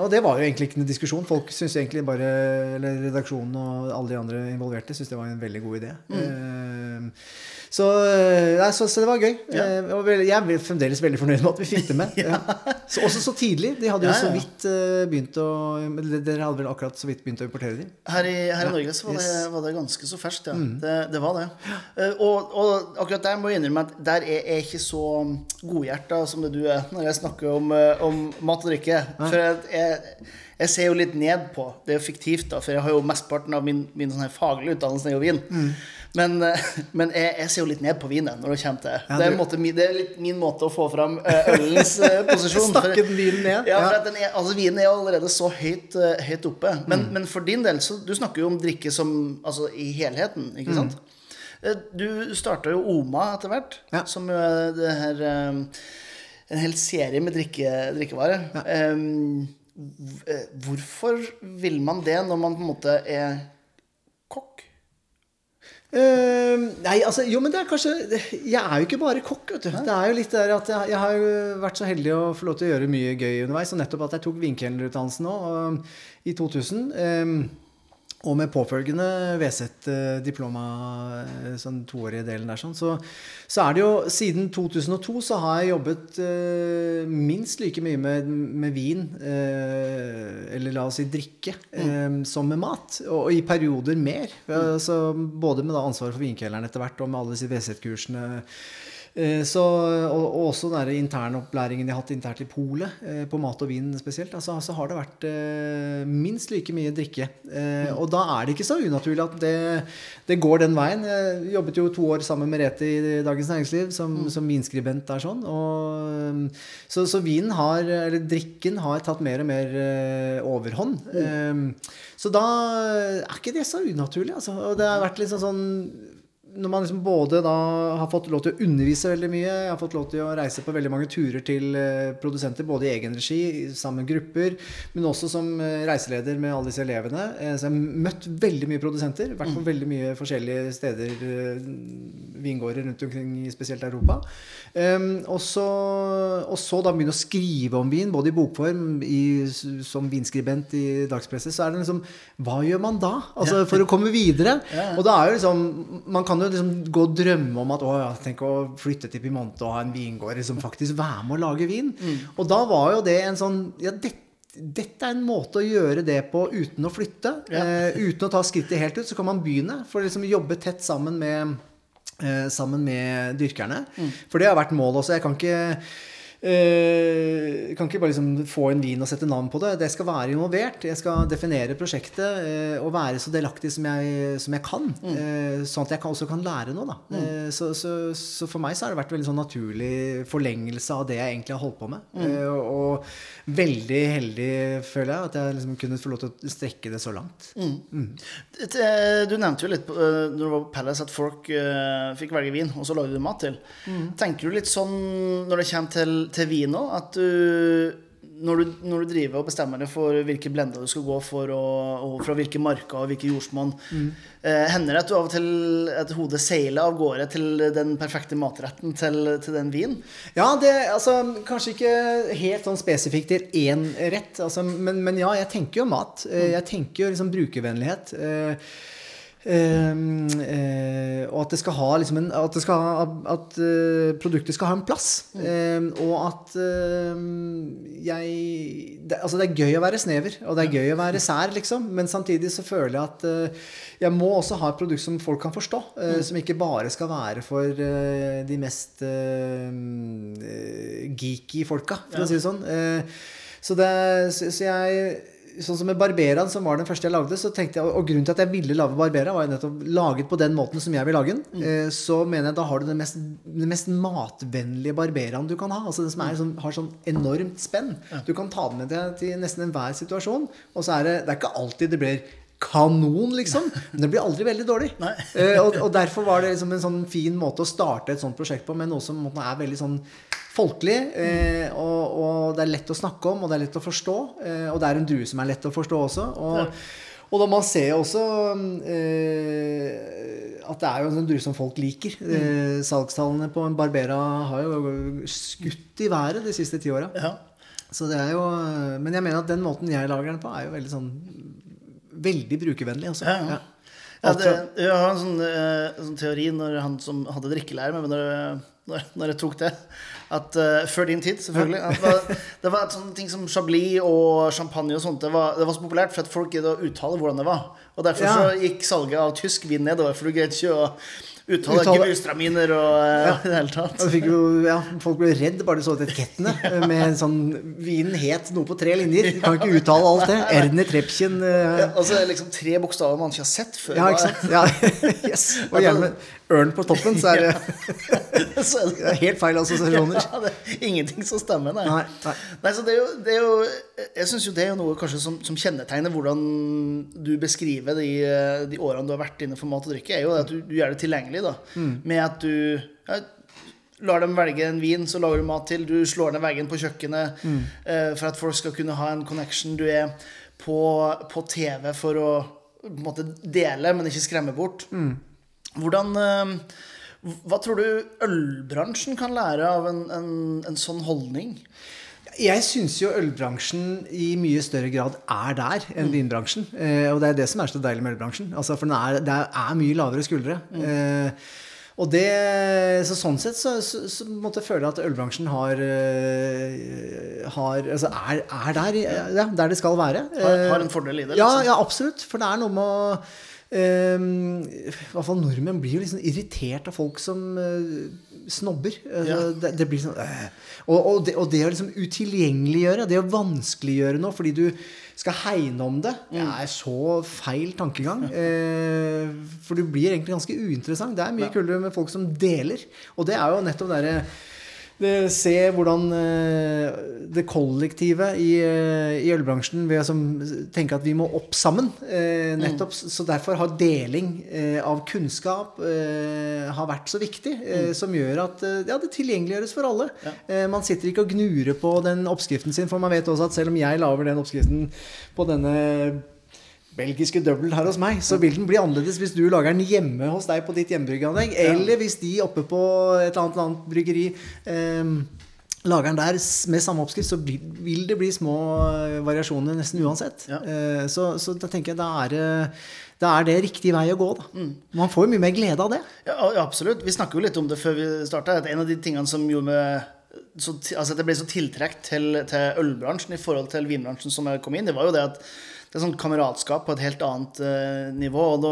S2: Og det var jo egentlig ikke noen diskusjon. Folk syntes egentlig bare Eller redaksjonen og alle de andre involverte syntes det var en veldig god idé. Eh, Så, eh, nei, så, så det var gøy.
S1: Ja.
S2: Eh, jeg er fremdeles veldig fornøyd med at vi fikk det med. ja. så, også så tidlig. De hadde jo så vidt eh, begynt å Dere hadde vel akkurat så vidt begynt å importere dem?
S1: Her i, her i Norge så var det,
S2: yes. Mm.
S1: var det ganske så ferskt, ja. Det, det var det. Og, og akkurat der må jeg innrømme at der er jeg ikke så godhjerta som det du er når jeg snakker om, om mat og drikke. For at jeg, jeg ser jo litt ned på Det er jo fiktivt, da, for jeg har jo mesteparten av min, min sånn her faglige utdannelse jo vin.
S2: Mm.
S1: Men, eh, men jeg, jeg ser jo litt ned på vinen når det kommer til
S2: Ja,
S1: det. Er måte, det er litt min måte å få fram eh, ølens eh, posisjon. For-
S2: Snakke den vinen ned.
S1: Ja, for er, altså Vinen er allerede så høyt, høyt oppe. Men,
S2: Mm.
S1: men for din del, så du snakker jo om drikke som Altså i helheten,
S2: Mm.
S1: ikke sant? Mm. Du starta jo Oma etter hvert,
S2: Ja.
S1: som jo er det her En hel serie med drikke, drikkevarer. Ja. eh, Hvorfor vil man det når man på en måte er?
S2: Eh, nei, altså Jo, men det er kanskje Jeg er jo ikke bare kokk, vet du. Det er jo litt der at jeg, jeg har jo vært så heldig å få lov til å gjøre mye gøy underveis. Og nettopp at jeg tok vinkelnerutdannelsen nå og, i 2000. eh, og med påfølgende VZ-diploma, eh, sånn toårige delen der, sånn, så, så er det jo Siden 2002 så har jeg jobbet eh, minst like mye med, med vin, eh, eller la oss si drikke, eh, som med mat. Og, og i perioder mer. Altså, både med da ansvaret for vinkelleren etter hvert, og med alle disse VZ-kursene. Eh, Så, og, og også den internopplæringen jeg har hatt internt i polet, eh, på mat og vin spesielt, altså, så har det vært eh, minst like mye drikke. Eh, og da er det ikke så unaturlig at det, det går den veien. Jeg jobbet jo to år sammen med Rete i Dagens Næringsliv som, som vinskribent der sånn. Og, så, så vinen har, eller drikken har tatt mer og mer overhånd. Eh, så da er ikke det så unaturlig, altså. Og det har vært litt sånn sånn når man liksom både da har fått lov til å undervise veldig mye, jeg har fått lov til å reise på veldig mange turer til eh, produsenter, både i egen regi, sammen med grupper, men også som eh, reiseleder med alle disse elevene. Eh, Så jeg har møtt veldig mye produsenter, vært på veldig mye forskjellige steder, vingårder rundt omkring i spesielt Europa. Um, og, så, og så da begynne å skrive om vin, både i bokform, i, som vinskribent i dagspresset, så er det liksom Hva gjør man da? Altså For å komme videre. Og da er jo liksom Man kan jo liksom gå og drømme om at å ja, tenk å flytte til Piemonte og ha en vingård Liksom faktisk være med å lage vin. Og da var jo det en sånn Ja, dette dette er en måte å gjøre det på uten å flytte.
S1: Ja.
S2: Eh, uten å ta skrittet helt ut, så kan man begynne. For liksom jobbe tett sammen med, eh, sammen med dyrkerne. For det har vært målet også. Jeg kan ikke eh, kan ikke bare liksom få en vin og sette navn på det. Det skal være involvert. Jeg skal definere prosjektet eh, og være så delaktig som jeg, som jeg kan. Eh, sånn at jeg kan, også kan lære noe. Da. Eh, så, så, så for meg så har det vært veldig sånn naturlig forlengelse av det jeg egentlig har holdt på med. Mm. og, og veldig heldig, føler jeg, at jeg liksom kunne få lov til å strekke det så langt.
S1: Et, eh, Du nevnte jo litt eh, når du var på Palace at folk eh, fikk velge vin, og så lagde du mat til. Tenker du litt sånn når det kommer til, til vin òg, at du når du, når du driver og bestemmer deg for hvilke blender du skal gå for, og, og fra hvilke marker og hvilke jordsmonn, eh, hender det at du av og til at hodet seiler av gårde til den perfekte matretten til, til den vinen?
S2: Ja, det, altså, kanskje ikke helt sånn spesifikt til én rett, altså, men, men ja, jeg tenker jo mat. Eh, Jeg tenker jo liksom brukervennlighet. Eh, eh, og at, det skal ha liksom en, at, det skal ha, at eh, produktet skal ha en plass. Eh, og at eh, jeg det, Altså, det er gøy å være snever, og det er gøy å være sær, liksom. Men samtidig så føler jeg at eh, jeg må også ha et produkt som folk kan forstå. Mm. Som ikke bare skal være for de mest geeky folka, for å si det sånn. Så, det, så, så jeg Sånn som med Barberaen, som var den første jeg lagde, så tenkte jeg, og grunnen til at jeg ville lage Barbera, var nettopp laget på den måten som jeg vil lage den. Mm. Så mener jeg da har du den mest, den mest matvennlige Barberaen du kan ha. Altså den som er, som har sånn enormt spenn. Du kan ta den med deg til nesten enhver situasjon. Og så er det, det er ikke alltid det blir kanon, liksom. Men det blir aldri veldig dårlig. Eh, og, og derfor var det liksom en sånn fin måte å starte et sånt prosjekt på, med noe som er veldig sånn folkelig. Eh, og, og det er lett å snakke om, og det er lett å forstå. Eh, og det er en drue som er lett å forstå også. Og, og da man ser jo også eh, at det er jo en sånn drue som folk liker. Eh, salgstallene på en Barbera har jo skutt i været de siste ti åra.
S1: Ja.
S2: Så det er jo Men jeg mener at den måten jeg lager den på, er jo veldig sånn Veldig brukervennlig. Også.
S1: Ja, ja. Ja, det, jeg har en sånn, eh, sånn teori når han som hadde drikkelære med meg, når, når, når jeg tok det at uh, Før din tid, selvfølgelig. Det, var, det var et sånne ting som chablis og champagne og sånt. Det var, det var så populært for at folk greide å uttale hvordan det var. Og derfor
S2: Ja.
S1: så gikk salget av tysk vin nedover, for du greide ikke å uttale
S2: Uttale-
S1: gebustraminer og eh,
S2: Ja.
S1: i det hele tatt.
S2: Jo, ja, folk ble redd bare de så etikettene. eh, Med sånn Vinen het noe på tre linjer. Du kan ikke uttale alt det. Erner Trepchen uh...
S1: Ja, altså liksom tre bokstaver man ikke har sett før.
S2: Ja, ikke sant? Ja, yes. Og gjerne ørn på toppen, så er det,
S1: så er
S2: det helt feil assosiasjoner.
S1: ja, det er ingenting som stemmer, nei.
S2: Nei, nei.
S1: Nei, så det er jo, det er jo Jeg syns jo det er jo noe kanskje som, som kjennetegner hvordan du beskriver de, de årene du har vært inne for mat og drikke, er jo at du, du gjør det tilgjengelig. da Med at du ja, lar dem velge en vin, så lager du mat til. Du slår ned veggen på kjøkkenet eh, for at folk skal kunne ha en connection. Du er på, på TV for å på en måte dele, men ikke skremme bort. Hvordan eh, Hva tror du ølbransjen kan lære av en, en, en sånn holdning?
S2: Jeg syns jo ølbransjen i mye større grad er der enn vinbransjen. Eh, og det er det som er så deilig med ølbransjen. Altså, for den er, det er, mye lavere skuldre. Eh, og det, så sånn sett så, så, så måtte jeg føle at ølbransjen har, eh, har altså er, er der, ja, der det skal være.
S1: Har, har en fordel i det?
S2: ja,
S1: liksom.
S2: ja, absolutt. For det er noe med å I hvert fall nordmenn blir jo liksom irritert av folk som eh, snobber. Altså,
S1: Ja.
S2: det, det blir sånn øh. og, og, det, og det å liksom utilgjengeliggjøre, det å vanskeliggjøre noe fordi du skal hegne om det, det er så feil tankegang. Eh, for du blir egentlig ganske uinteressant. Det er mye kulere med folk som deler. Og det er jo nettopp derre Se hvordan eh, det kollektive i, eh, i ølbransjen ved å tenke at vi må opp sammen. Eh, nettopp, Så derfor har deling av kunnskap har vært så viktig. Mm. Som gjør at ja, det tilgjengeliggjøres for alle. Eh, man sitter ikke og gnurer på den oppskriften sin, for man vet også at selv om jeg lager den oppskriften på denne belgiske double her hos meg, så vil den bli annerledes hvis du lager den hjemme hos deg på ditt hjemmebryggeanlegg, eller hvis de oppe på et eller annet, annet bryggeri eh, lager den der med samme oppskrift, så blir, vil det bli små eh, variasjoner nesten uansett.
S1: Ja.
S2: Eh, så, så da tenker jeg da er det da er det riktig vei å gå. da. Man får jo mye mer glede av det.
S1: Ja, absolutt. Vi snakket jo litt om det før vi starta. En av de tingene som gjorde meg så, altså at jeg ble så tiltrukket til, til ølbransjen i forhold til vinbransjen som jeg kom inn, det var jo det at det er sånn kameratskap på et helt annet uh, nivå. Og da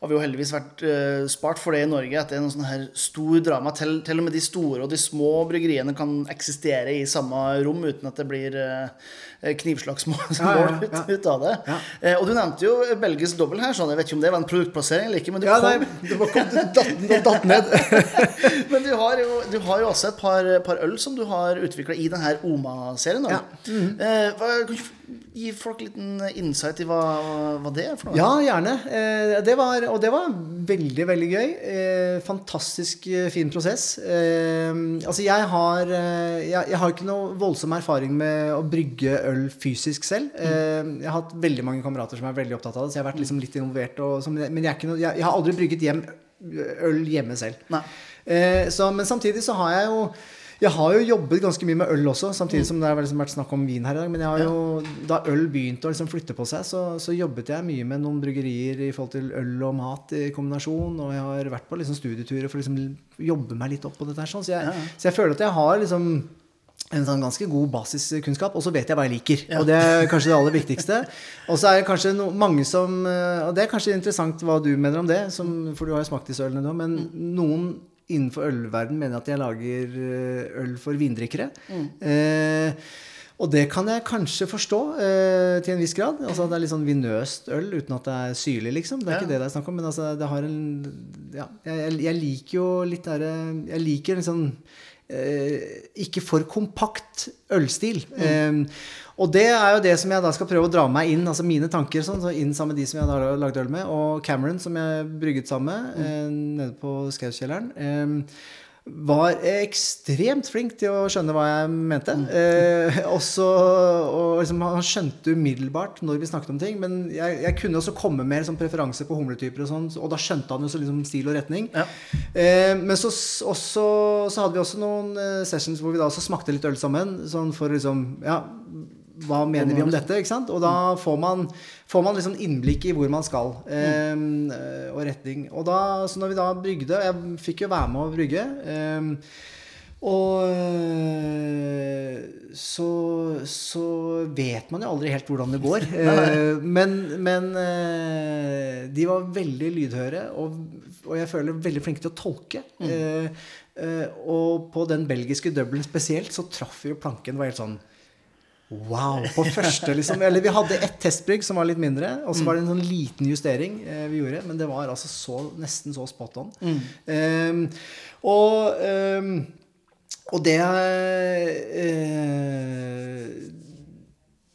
S1: har vi jo heldigvis vært uh, spart for det i Norge, at det er noe sånn her stor drama. Til, til og med de store og de små bryggeriene kan eksistere i samme rom uten at det blir uh, knivslagsmål
S2: Ja, ja,
S1: ut,
S2: ja.
S1: ut av det. Eh, og du nevnte jo belgisk dobbel her, sånn, jeg vet ikke om det var en produktplassering eller ikke, men du
S2: Ja,
S1: kom
S2: nei, du kom, du datt, datt ned.
S1: men du har, jo, du har jo også et par, par øl som du har utvikla i denne Oma-serien.
S2: Ja. Mm.
S1: -hmm. gi folk en liten insight i hva, hva det er for noe?
S2: Ja, gjerne. Det var, og det var veldig, veldig gøy. Eh, fantastisk eh, fin prosess. Eh, altså, jeg har, eh, jeg, jeg har ikke noe voldsom erfaring med å brygge øl fysisk selv. Eh, jeg har hatt veldig mange kamerater som er veldig opptatt av det, så jeg har vært liksom litt involvert. Og, men jeg, noe, jeg, har aldri brygget hjem øl hjemme selv. Eh, så, men samtidig så har jeg jo Jeg har jo jobbet ganske mye med øl også, samtidig som det har liksom vært snakk om vin her i dag. Men jeg har jo, da øl begynte å liksom flytte på seg, så, så, jobbet jeg mye med noen bryggerier i forhold til øl og mat i kombinasjon. Og jeg har vært på liksom studieturer for å liksom jobbe meg litt opp på dette her. Sånn. Så, jeg, ja. så jeg føler at jeg har liksom en sånn ganske god basiskunnskap, og så vet jeg hva jeg liker. Ja. Og det er kanskje det aller viktigste. Og så er det kanskje no, mange som eh, Og det er kanskje interessant hva du mener om det, som, for du har jo smakt disse ølene nå, men mm. noen innenfor ølverden mener at jeg lager eh, øl for vindrikkere. Mm. Eh, og det kan jeg kanskje forstå eh, til en viss grad. Altså Det er litt sånn vinøst øl uten at det er syrlig, liksom. Det er ja. ikke det det er snakk om. Men altså, det har en Ja, jeg, jeg liker jo litt derre Jeg liker liksom Eh, ikke for kompakt ølstil. Mm. Eh, og det er jo det som jeg da skal prøve å dra meg inn, altså mine tanker sånn, så inn sammen med de som jeg har lagd øl med, og Cameron, som jeg brygget sammen med mm. eh, nede på Skauskjelleren. Eh, var ekstremt flink til å skjønne hva jeg mente. Mm. Eh, også, og liksom, han skjønte umiddelbart når vi snakket om ting. Men jeg, jeg kunne også komme med liksom, preferanse på humletyper, og sånn, og da skjønte han jo så liksom, stil og retning. Ja. Eh, men så, også, så, hadde vi også noen eh, sessions hvor vi da også smakte litt øl sammen. Sånn for liksom Ja, hva mener vi om dette? ikke sant? Og da får man, får man liksom innblikk i hvor man skal, eh, og retning. Og da, så når vi da brygde Jeg fikk jo være med å brygge. Eh, og eh, så, så, vet man jo aldri helt hvordan det går. Eh, men, men eh, de var veldig lydhøre, og, og, jeg føler veldig flinke til å tolke. Mm. Og på den belgiske Dublin spesielt så traff jo planken. var helt sånn Wow! På første, liksom. Eller vi hadde ett testbrygg som var litt mindre, og så var det en sånn liten justering eh, vi gjorde. Men det var altså så, nesten så spot on. Mm. Um, og, um, og det uh,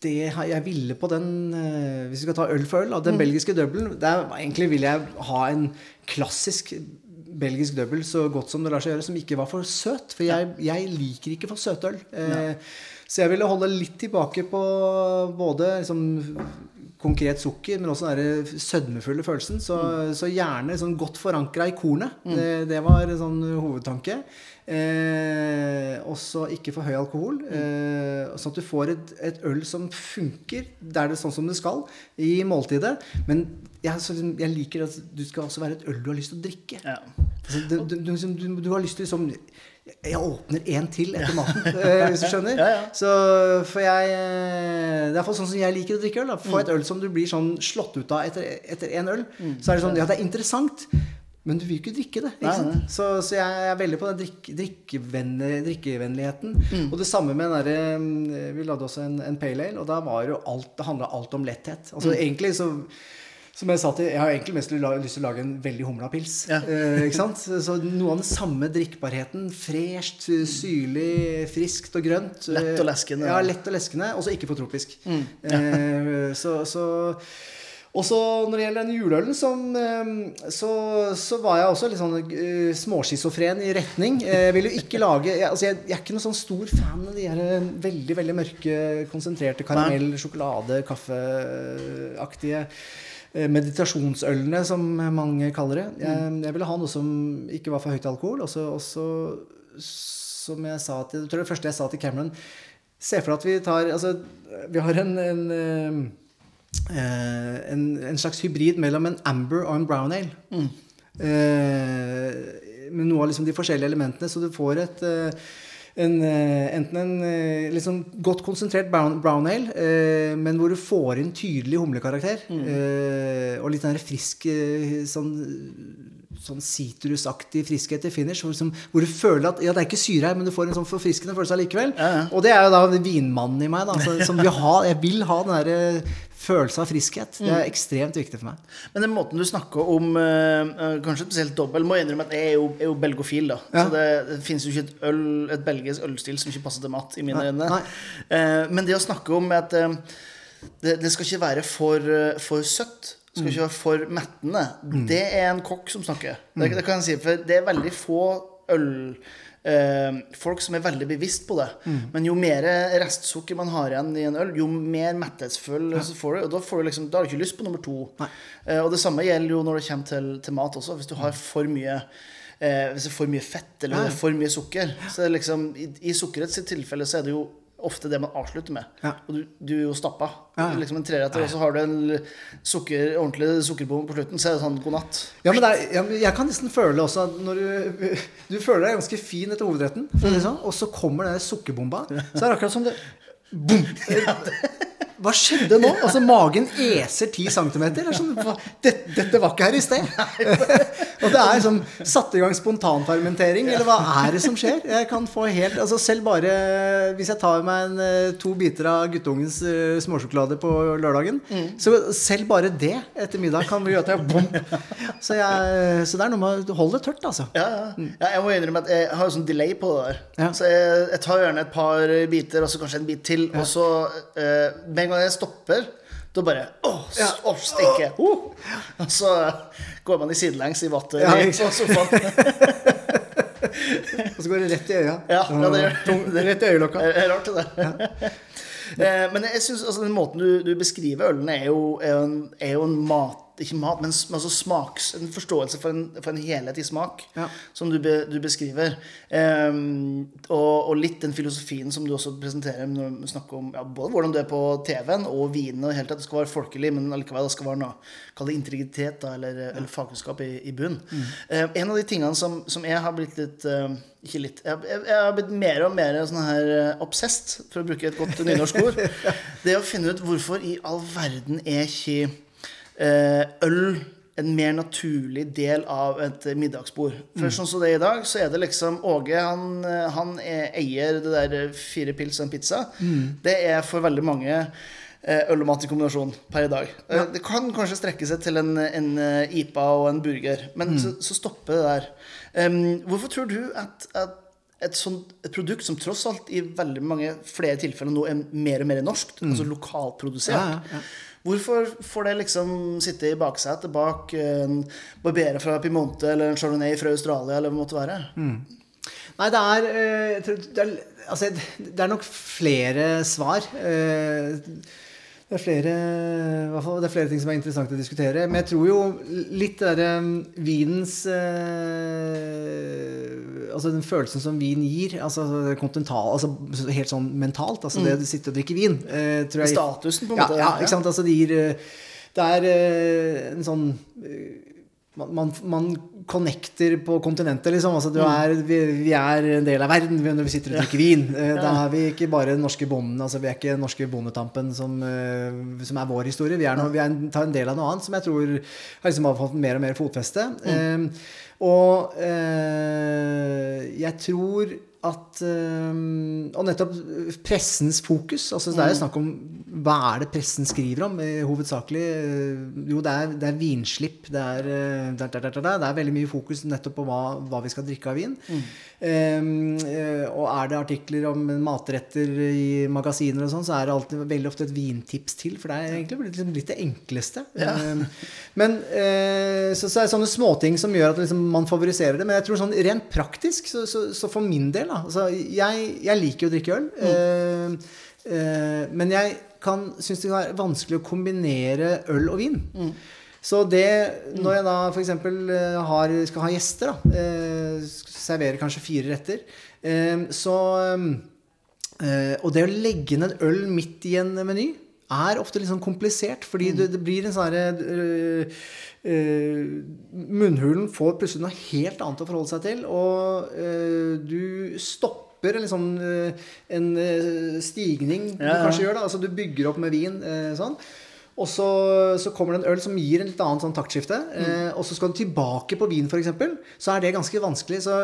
S2: det jeg ville på den uh, Hvis vi skal ta øl for øl, den mm. belgiske double der Egentlig ville jeg ha en klassisk belgisk double så godt som det lar seg gjøre, som ikke var for søt. For jeg, jeg liker ikke for søtøl. Uh, så jeg ville holde litt tilbake på både liksom, konkret sukker, men også den sødmefulle følelsen. Så, mm. så gjerne sånn godt forankra i kornet. Mm. Det, det, var sånn hovedtanke. Eh, også ikke for høy alkohol. Mm. Eh, sånn at du får et, et, øl som funker der det er sånn som det skal i måltidet. Men jeg, så, jeg, liker at du skal også være et øl du har lyst til å drikke. Ja. Altså, du, du, du, du, har lyst til liksom jeg åpner en til etter maten, eh, hvis du skjønner. Ja, ja. Så for jeg eh, Det er iallfall sånn som jeg liker å drikke øl. Da. Få et mm. øl som du blir sånn slått ut av etter, etter en øl. Mm. Så er det sånn Ja, det er interessant. Men du vil ikke drikke det. Ikke nei, nei. Så, så, jeg er veldig på den drikk, drikkevennligheten. Mm. Og det samme med den derre mm, Vi lagde også en, en pale ale, og da var jo alt Det handla alt om letthet. Altså mm. egentlig så som jeg sa til, jeg har egentlig mest lyst til å lage en veldig humla pils. Ja. Eh, ikke sant? Så noe av den samme drikkbarheten. Fresht, syrlig, friskt og grønt.
S1: Lett og leskende.
S2: Ja, lett og leskende. Og så ikke for tropisk. Mm. Ja. Eh, så, så og så når det gjelder den juleølen, så, eh, så, så, var jeg også litt sånn uh, småschizofren i retning. Jeg vil jo ikke lage jeg, altså jeg, jeg, er ikke noen sånn stor fan av de her eh, veldig veldig mørke, konsentrerte karamell-, sjokolade-, kaffeaktige Eh, meditasjonsølene, som mange kaller det. Jeg, mm. jeg, ville ha noe som ikke var for høyt alkohol. Og så, som jeg sa til, jeg tror det første jeg sa til Cameron Se for deg at vi tar altså, Vi har en, en, eh, en, en, slags hybrid mellom en amber og en brown ale. Mm. Eh, med noe av liksom de forskjellige elementene. Så du får et eh, en, eh, enten en liksom sånn godt konsentrert brown, brown ale, eh, men hvor du får inn tydelig humlekarakter. Mm. Eh, og litt den frisk eh, sånn, sånn sitrusaktig friskhet i finish. Hvor, som, hvor, du føler at ja, det er ikke syre her, men du får en sånn forfriskende følelse allikevel. Ja, ja. Og det er jo da vinmannen i meg, da, så, som vil ha, jeg vil ha den derre følelse av friskhet. Det er mm. ekstremt viktig for meg.
S1: Men den måten du snakker om, uh, kanskje spesielt dobbel, må jeg innrømme at jeg er jo, er jo belgofil. da. Ja. Så det, det, finnes jo ikke et, øl, et belgisk ølstil som ikke passer til mat, i mine øyne. Uh, men det å snakke om at uh, det, det, skal ikke være for, for søtt. Skal mm. ikke være for mettende. Mm. Det er en kokk som snakker. Det, mm. det, kan jeg si, For det er veldig få øl eh, folk som er veldig bevisst på det. Mm. Men jo mer restsukker man har igjen i en øl, jo mer metthetsfull ja. får du. Og da, får du liksom, da har du ikke lyst på nummer to. Eh, og det samme gjelder jo når det kommer til, til mat også. Hvis du har for mye eh, Hvis det er for mye fett eller
S2: Ja.
S1: for mye sukker. Så er det liksom, i, I sukkerets tilfelle så er det jo ofte det man avslutter med.
S2: Ja.
S1: Og du, du er jo stappa.
S2: Ja.
S1: Liksom en treretter, og så har du en sukker, ordentlig sukkerbom på slutten, så er det sånn god natt.
S2: Ja, men er, ja, jeg kan nesten føle også at når du Du føler deg ganske fin etter hovedretten, det sånn, og så kommer den sukkerbomba. Så er det akkurat som det Bom! Hva skjedde nå? Altså, magen eser 10 cm. Det sånn, dette, dette var ikke her i sted. og det er sånn Satt i gang spontanfermentering, eller hva er det som skjer? Jeg kan få helt Altså selv bare Hvis jeg tar meg en, eh, to biter av guttungens uh, småsjokolade på lørdagen, så selv bare det etter middag kan gjøre at jeg bom. Så, jeg, så det er noe med å holde det tørt, altså.
S1: Ja, ja. ja, jeg må innrømme at jeg har jo sånn delay på det der.
S2: Ja.
S1: Så jeg, jeg tar gjerne et par biter, og så kanskje en bit til. Og så eh, Med en gang jeg stopper, da bare åh,
S2: Ja.
S1: åh stikke!
S2: Oh.
S1: Og så går man i sidelengs i vatter
S2: Ja,
S1: på sofaen.
S2: Og så går det rett i øya.
S1: Ja, ja, det gjør
S2: det rett i øyelokka.
S1: Det er rart, det der. Eh, Men jeg synes, altså, den måten du, du beskriver ølene, er jo, er jo, en, er jo en mat Ikke mat, men s- altså smaks, en forståelse for en, for en helhet i smak,
S2: Ja.
S1: som du, be, du beskriver. Um, og, og litt den filosofien som du også presenterer når du snakker om ja, både hvordan du er på TV-en og vinen. og helt at Det skal være folkelig, men allikevel det skal være noe Kall det integritet da, eller, eller fagkunnskap i, i bunn. Eh, en av de tingene som, som jeg har blitt litt uh, Ikke litt. Jeg, jeg, jeg har blitt mer og mer sånn her eh, obsessed, for å bruke et godt nynorsk ord. Det er å finne ut hvorfor i all verden er ikke øl en mer naturlig del av et eh, middagsbord. For sånn som det er i dag, så er det liksom Åge han, eh, han er, eier det der eh, fire pils og en pizza. Det er for veldig mange eh, øl og mat i kombinasjon per i dag. Ja. Det kan kanskje strekke seg til en, en eh, IPA og en burger, men så, så stopper det der. Um, hvorfor tror du at, at et, sånt, et produkt som tross alt i veldig mange flere tilfeller nå er mer og mer norsk, altså lokalprodusert
S2: ja, ja.
S1: Hvorfor får det liksom sitte i baksetet bak en barberer fra Piemonte eller en Chardonnay fra Australia eller hva det måtte være?
S2: Nei, det er, eh, tror det er Altså, det er nok flere svar. Eh, Det er flere, det er flere ting som er interessant å diskutere. Men jeg tror jo litt det derre vinens eh, Altså den følelsen som vin gir, altså det altså helt sånn mentalt, altså det å sitte og drikke vin eh, tror jeg,
S1: Statusen, på en
S2: ja,
S1: måte.
S2: Ja, ikke sant. Altså det gir eh, Det er eh, en sånn eh, man, man, man connecter på kontinentet, liksom. Altså, du er, vi, vi er en del av verden når vi sitter og drikker vin. Eh, Da er vi ikke bare den norske bonden. Altså, vi er ikke den norske bondetampen som, eh, som er vår historie. Vi er, noe, vi er en, tar en del av noe annet som jeg tror har liksom fått mer og mer fotfeste. Eh, og eh, jeg tror at eh, Og nettopp pressens fokus. altså Det er jo snakk om hva er det pressen skriver om, eh, hovedsakelig? eh, Jo, det er, det er vinslipp. Det er, det, er, det er veldig mye fokus nettopp på hva, hva vi skal drikke av vin. Eh, og er det artikler om matretter i magasiner og sånn, så er det alltid veldig ofte et vintips til. For det er egentlig liksom, litt det enkleste. Eh, men eh, så, så er det sånne småting som gjør at liksom, man favoriserer det. Men jeg tror sånn rent praktisk, så, så, så for min del da, altså, jeg, jeg liker jo å drikke øl. Eh, eh, men jeg kan synes det er vanskelig å kombinere øl og vin. Så det, når jeg da f.eks. Har, skal ha gjester, da, eh, serverer kanskje fire retter, eh, så eh, Og det å legge inn en øl midt i en meny er ofte litt sånn komplisert, fordi det, det blir en sånn herre øh, Munnhulen får plutselig noe helt annet å forholde seg til, og uh, du stopper en, liksom, uh, en øh, stigning du
S1: Ja, du
S2: kanskje gjør. da, altså Du bygger opp med vin. sånn og så, så kommer det en øl som gir en litt annet sånn taktskifte. Eh, og så skal du tilbake på vin, f.eks. Så er det ganske vanskelig. Så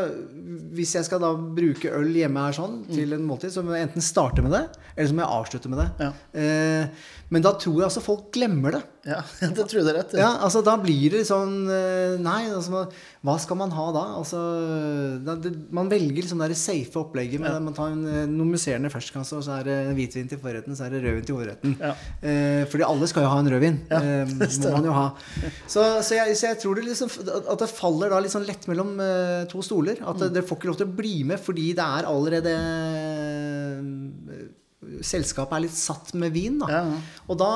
S2: hvis jeg skal da bruke øl hjemme her sånn til en måltid, så må jeg enten starte med det, eller så må jeg avslutte med det.
S1: Ja.
S2: Eh, men da tror jeg altså folk glemmer det.
S1: Ja, det tror jeg rett.
S2: Ja, altså Da blir det sånn eh, Nei, altså, hva skal man ha da? Altså, da det, Man velger liksom det safe opplegget. Med, Man tar en eh, noe musserende ferskkasse, og så er det hvitvin til forretten, så er det rødvin til hovedretten.
S1: Ja.
S2: Eh, fordi alle skal jo ha en rødvin.
S1: Ja,
S2: eh,
S1: det
S2: må man jo ha. Så, så, jeg, så jeg tror det liksom at det faller da litt sånn lett mellom eh, to stoler. At
S1: Mm.
S2: det, dere får ikke lov til å bli med fordi det er allerede eh, selskapet er litt satt med vin. Da.
S1: Ja, ja.
S2: Og da,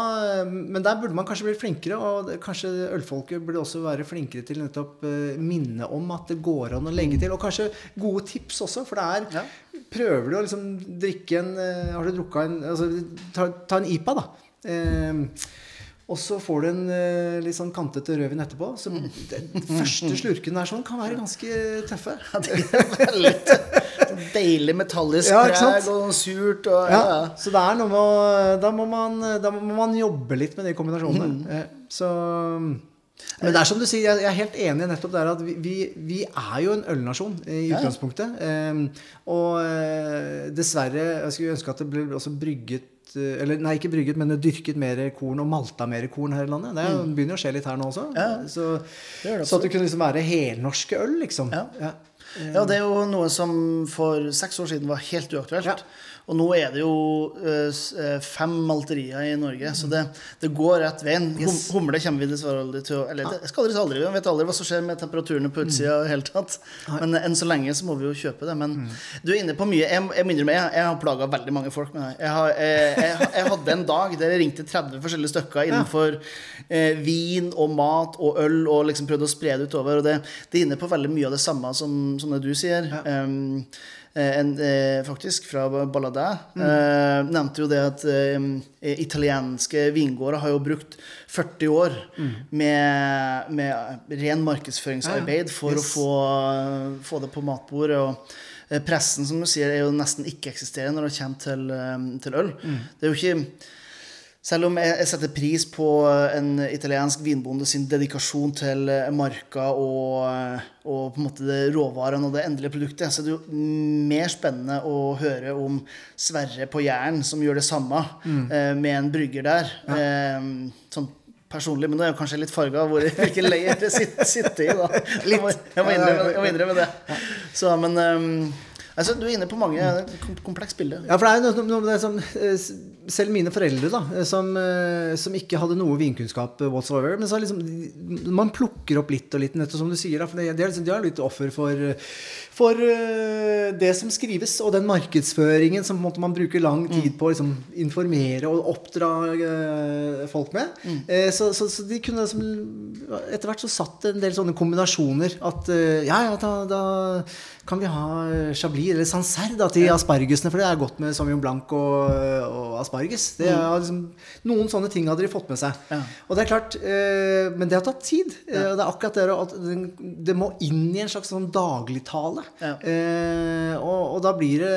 S2: men der burde man kanskje bli flinkere, og kanskje ølfolket burde også være flinkere til nettopp minne om at det går an å legge til. Og kanskje gode tips også, for det er
S1: Mm. Ja.
S2: Prøver du å liksom drikke en Har du drukket en altså, ta, ta en IPA, da. Eh, og så får du en eh, litt sånn kantete rødvin etterpå. Så den første slurken der sånn kan være ganske tøffe.
S1: Ja, det er veldig tøff. deilig metallisk
S2: Ja,
S1: preg og surt og
S2: Ja,
S1: ja.
S2: så det er noe med da må, man, da må man jobbe litt med de kombinasjonene. Mm. Så Men det er som du sier, jeg er helt enig nettopp der at vi, vi, vi er jo en ølnasjon i
S1: Ja.
S2: utgangspunktet. Eh, Og eh, dessverre Jeg skulle ønske at det ble også brygget eh, eller nei, ikke brygget, men dyrket mer korn og malta mer korn her i landet. Det er begynner å skje litt her nå også.
S1: Mm. Ja,
S2: så,
S1: det det
S2: så at det kunne liksom være helnorske øl, liksom.
S1: Ja.
S2: Ja.
S1: Ja, det er jo noe som for seks år siden var helt uaktuelt.
S2: Ja.
S1: Og nå er det jo uh, fem malterier i Norge, så det, det går rett veien. Hum, humle kommer vi dessverre aldri til å Eller det skal aldri aldri, vi vet aldri hva som skjer med temperaturene på utsida i hele tatt. Men eh, enn så lenge så må vi jo kjøpe det. Men du er inne på mye. Jeg, jeg, må innrømme, jeg, jeg har plaga veldig mange folk med det. Jeg, har, jeg, jeg, hadde en dag der jeg ringte 30 forskjellige stykker innenfor eh, vin og mat og øl, og liksom prøvde å spre det utover. Og det, det er inne på veldig mye av det samme som, som det du sier. Um, eh, en, eh, faktisk fra Balladæ eh, nevnte jo det at eh, italienske vingårder har jo brukt 40 år med, med ren markedsføringsarbeid for
S2: Yes.
S1: å få, få det på matbordet. og eh, Pressen som du sier, er jo nesten ikke-eksisterende når det kommer til, eh, til øl. Det er jo ikke selv om jeg, setter pris på en italiensk vinbonde sin dedikasjon til eh, marka og, eh, og på en måte det råvarene og det endelige produktet, så er det jo mer spennende å høre om Sverre på Jæren som gjør det samme eh, med en brygger der. Eh, sånn personlig, men det er jo kanskje litt farga hvor hvilken leir det sitter, sitter i, da. Jeg må, jeg må innrømme, jeg må innrømme det. Så, men eh, altså, du er inne på mange det et komplekst bilde.
S2: Ja, for det er noe, med det som eh, Selv mine foreldre, da, eh, som, eh, som ikke hadde noe vinkunnskap whatsoever Men så liksom, man plukker opp litt og litt, nettopp som du sier. Da, for det, det er liksom, de er litt offer for, for eh, det som skrives, og den markedsføringen som man bruker lang tid på å liksom, informere og oppdra eh, folk med. Mm. så, så, så de kunne liksom Etter hvert så satt en del sånne kombinasjoner. At eh, ja, ja, da, da kan vi ha eh, chablis eller sancerre da, til aspargesene, for det er godt med sauvignon blanc og, og asparges. Det er liksom, noen sånne ting hadde de fått med seg.
S1: Ja.
S2: Og det er klart, eh, Men det har tatt tid. Eh, det er akkurat det at det må inn i en slags sånn dagligtale.
S1: Ja.
S2: Eh, og, og da blir det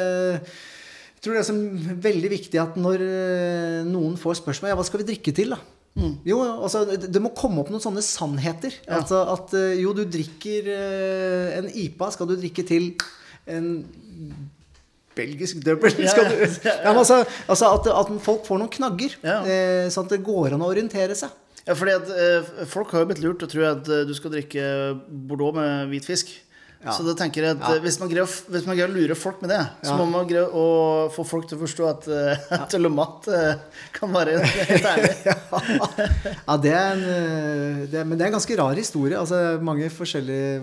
S2: jeg tror det er veldig viktig at når eh, noen får spørsmål Ja, hva skal vi drikke til, da? Jo, altså, det må komme opp noen sånne sannheter.
S1: Mm. Ja.
S2: Altså at eh, jo, du drikker en IPA, skal du drikke til en belgisk double?
S1: Ja, ja, ja.
S2: ja, altså, altså at, at folk får noen knagger, eh, sånn at det går an å orientere seg.
S1: Ja, fordi at eh, Folk har jo blitt lurt til å tro at du skal drikke Bordeaux med hvit fisk.
S2: Ja.
S1: Så da tenker jeg at ja. hvis, man greier, hvis man greier å lure folk med det, så må man greie å få folk til å forstå at, uh, at øl og mat eh, kan være helt ærlig.
S2: Ja, det er en, eh, det er, men det er en ganske rar historie. Altså, mange forskjellige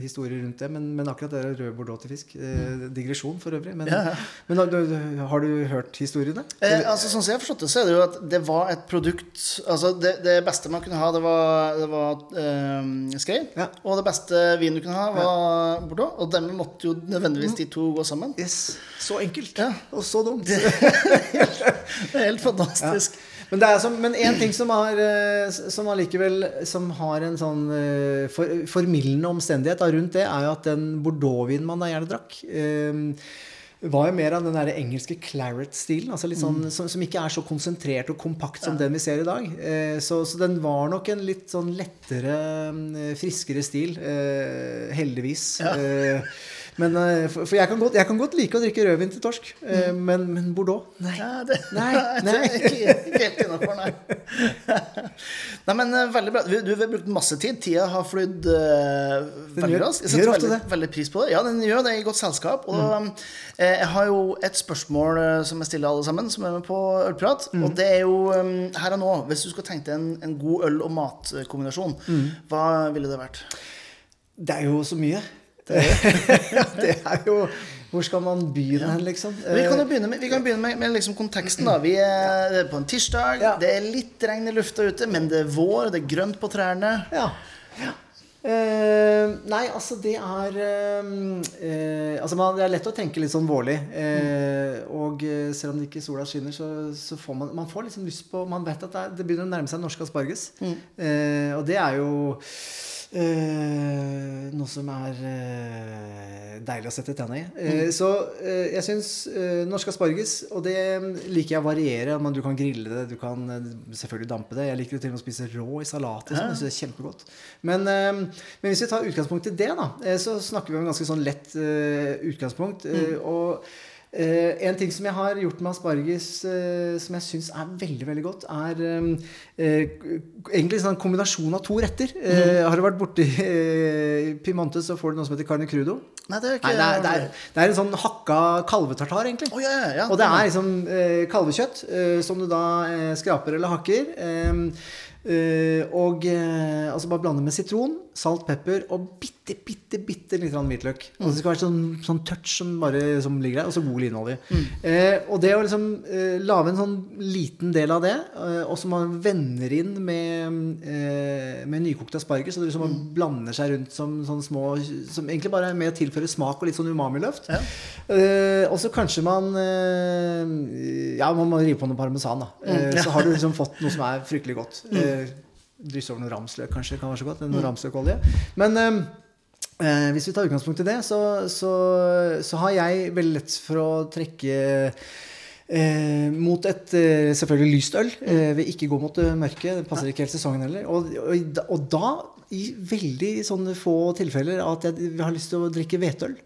S2: historier rundt det. Men, men akkurat det der rød bordeaux til fisk eh, Digresjon for øvrig. Men,
S1: Ja,
S2: men har, du, har du hørt historiene?
S1: Eh, altså, sånn som jeg forstått det, så er det jo at det var et produkt Altså, det, det beste man kunne ha, det var, det var eh, skrein.
S2: Ja.
S1: Og det beste vinen du kunne ha, var Bordeaux. Og dermed måtte jo nødvendigvis de to gå sammen.
S2: Yes. Så enkelt.
S1: Ja.
S2: Og så dumt.
S1: Det er helt fantastisk.
S2: Men det er som, men en ting som, har, eh, som allikevel som har en sånn eh, for, formildende omstendighet da, rundt det, er jo at den bordeauxvinen man da gjerne drakk, eh, var jo mer av den der engelske claret-stilen. Altså sånn, som, som ikke er så konsentrert og kompakt som den vi ser i dag. Eh, så, så den var nok en litt sånn lettere, eh, friskere stil. Eh, heldigvis.
S1: Ja.
S2: Eh, men, eh, for for jeg, kan godt, jeg kan godt like å drikke rødvin til torsk, mm. men, men bordeaux Nei.
S1: Ja, det,
S2: Nei, nei.
S1: Ikke, ikke helt innafor, nei. nei, men eh, veldig bra. Du, du har brukt masse tid. Tida har flydd uh, veldig raskt. Jeg setter veldig, veldig pris på det. Ja, den gjør det i godt selskap. Og eh, jeg har jo et spørsmål eh, som jeg stiller alle sammen som er med på Ølprat. Og det er jo um, her og nå. Hvis du skulle tenkt deg en, en god øl- og matkombinasjon, hva ville det vært?
S2: Det er jo så mye. Det, det er jo Hvor skal man begynne hen, liksom?
S1: Vi kan jo begynne med, vi kan begynne med, med liksom konteksten. da Vi er på en tirsdag.
S2: Ja.
S1: Det er litt regn i lufta ute, men det er vår, det er grønt på trærne.
S2: Ja. ja. Uh, nei, altså det er uh, uh, Altså man, Det er lett å tenke litt sånn vårlig. Mm. og eh, selv om det ikke sola skinner, så, så får man Man får liksom lyst på Man vet at det, er, det begynner å nærme seg norsk asparges. Eh, og det er jo eh, noe som er uh, deilig å sette tenna i. Eh, Så eh, jeg syns norsk asparges, og det liker jeg å variere. Men du kan grille det, du kan selvfølgelig dampe det. Jeg liker det til og med å spise rå i salat. sånn, Jeg synes det er kjempegodt. Men, men hvis vi tar utgangspunkt i det, da, så snakker vi om en ganske sånn lett utgangspunkt. Mm. og Eh, en ting som jeg har gjort med asparges uh, som jeg syns er veldig veldig godt, er um, uh, egentlig en sånn kombinasjon av to retter. Mm. har du vært borti Piemonte, så får du noe som heter carne crudo.
S1: Nei, det er ikke
S2: Nei, det er, det, er, det er en sånn hakka kalvetartar, egentlig.
S1: Oh, ja, ja, ja.
S2: Og det er liksom kalvekjøtt som du da skraper eller hakker. Um, og altså bare blande med sitron, salt, pepper og bitte, bitte bitte litt hvitløk. Og det skal være sånn, sånn touch som bare som ligger der, og så god linolje. Eh, og det å liksom eh, lage en sånn liten del av det, eh, og så man vender inn med, eh, med nykokt asparges, så det liksom blander seg rundt som sånn små Som egentlig bare er med å tilføre smak og litt sånn umamiløft.
S1: Ja.
S2: Eh, og så kanskje man eh, Ja, man må rive på noe parmesan, da. Eh, Så har du liksom fått noe som er fryktelig godt. Eh, Drysse over noe ramsløk, kanskje. kan være så godt, Noe ramsløkolje. Men eh, eh, hvis vi tar utgangspunkt i det, så, så, så har jeg veldig lett for å trekke Eh, mot et eh, selvfølgelig lyst øl. Eh, vil ikke gå mot mørket mørke. Det passer ikke helt sesongen heller. Og, og, og da, i veldig sånne få tilfeller, at jeg har lyst til å drikke hvetøl.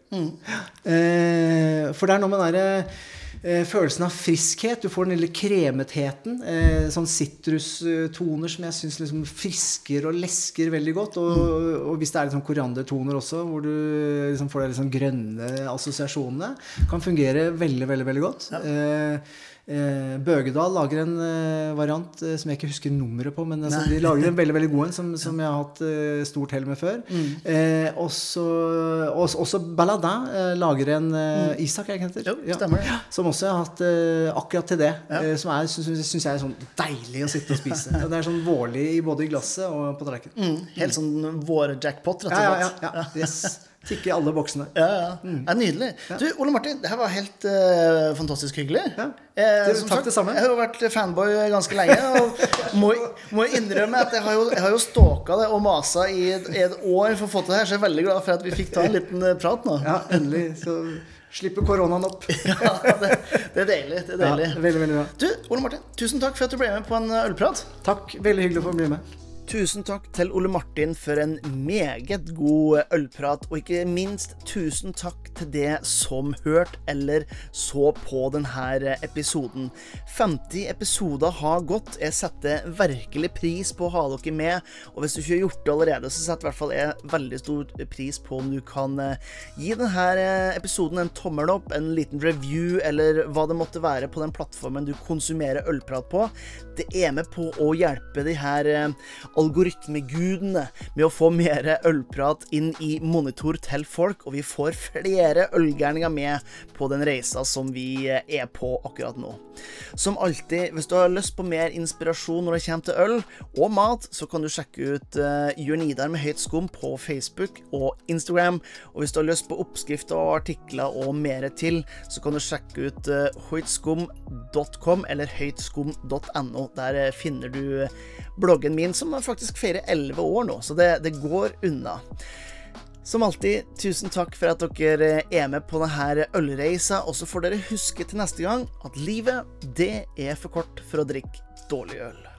S2: Eh, for det er noe med den derre eh, følelsen av friskhet. Du får den lille kremetheten. Eh, sånn sitrustoner som jeg syns liksom frisker og lesker veldig godt. Og, og hvis det er litt sånn koriandertoner også, hvor du liksom får de liksom grønne assosiasjonene, kan fungere veldig, veldig, veldig godt. Eh, Eh, Bøgedal lager en eh, variant eh, som jeg ikke husker nummeret på, men altså, de lager en veldig veldig god en som, som jeg har hatt eh, stort hell med før. Eh, også, også, også Balladin eh, lager en eh, Isak, ikke heter?
S1: Jo, stemmer det.
S2: Som også har hatt akkurat til det. eh, som er, syns, jeg er sånn deilig å sitte og spise. Og det er sånn vårlig både i glasset og på tallerkenen.
S1: Mm, helt sånn vår-jackpot, rett og
S2: Ja, ja, ja, ja. Yes. Tikke i alle boksene.
S1: Ja, ja. ja nydelig. Du, Ole Martin, det her var helt uh, fantastisk hyggelig.
S2: Ja.
S1: Eh, som
S2: takk det samme.
S1: Jeg har jo vært fanboy ganske lenge. Og må, må innrømme at jeg har jo, jeg har jo stalka det og masa i et, et år for å få til det her, så jeg er veldig glad for at vi fikk ta en liten eh, prat nå.
S2: Ja, endelig. Så slipper koronaen opp.
S1: Ja, det, det er deilig. Det er
S2: Ja, veldig, veldig bra.
S1: Du, Ole Martin, tusen takk for at du ble med på en eh, ølprat.
S2: Takk. Veldig hyggelig å få bli med.
S1: Tusen takk til Ole Martin for en meget god ølprat, og ikke minst tusen takk til det som hørte eller så på denne episoden. 50 episoder har gått. Jeg setter virkelig pris på å ha dere med, og hvis du ikke har gjort det allerede, så setter i hvert fall jeg veldig stor pris på om du kan eh, gi denne episoden en tommel opp, en liten review, eller hva det måtte være på den plattformen du konsumerer ølprat på. Det er med på å hjelpe de her eh, algoritmegudene med å få mer ølprat inn i monitor til folk, og vi får flere ølgærninger med på den reisa som vi eh, er på akkurat nå. Som alltid, hvis du har lyst på mer inspirasjon når det kommer til øl og mat, så kan du sjekke ut uh, Jørn Idar med høyt skum på Facebook og Instagram. Og hvis du har lyst på oppskrifter og artikler og mer til, så kan du sjekke ut uh, høytskum.com eller høytskum.no. Der eh, finner du bloggen min, som faktisk feire 11 år nå, så det, det går unna. Som alltid, tusen takk for at dere er med på denne ølreisa, og så får dere huske til neste gang at livet, det er for kort for å drikke dårlig øl.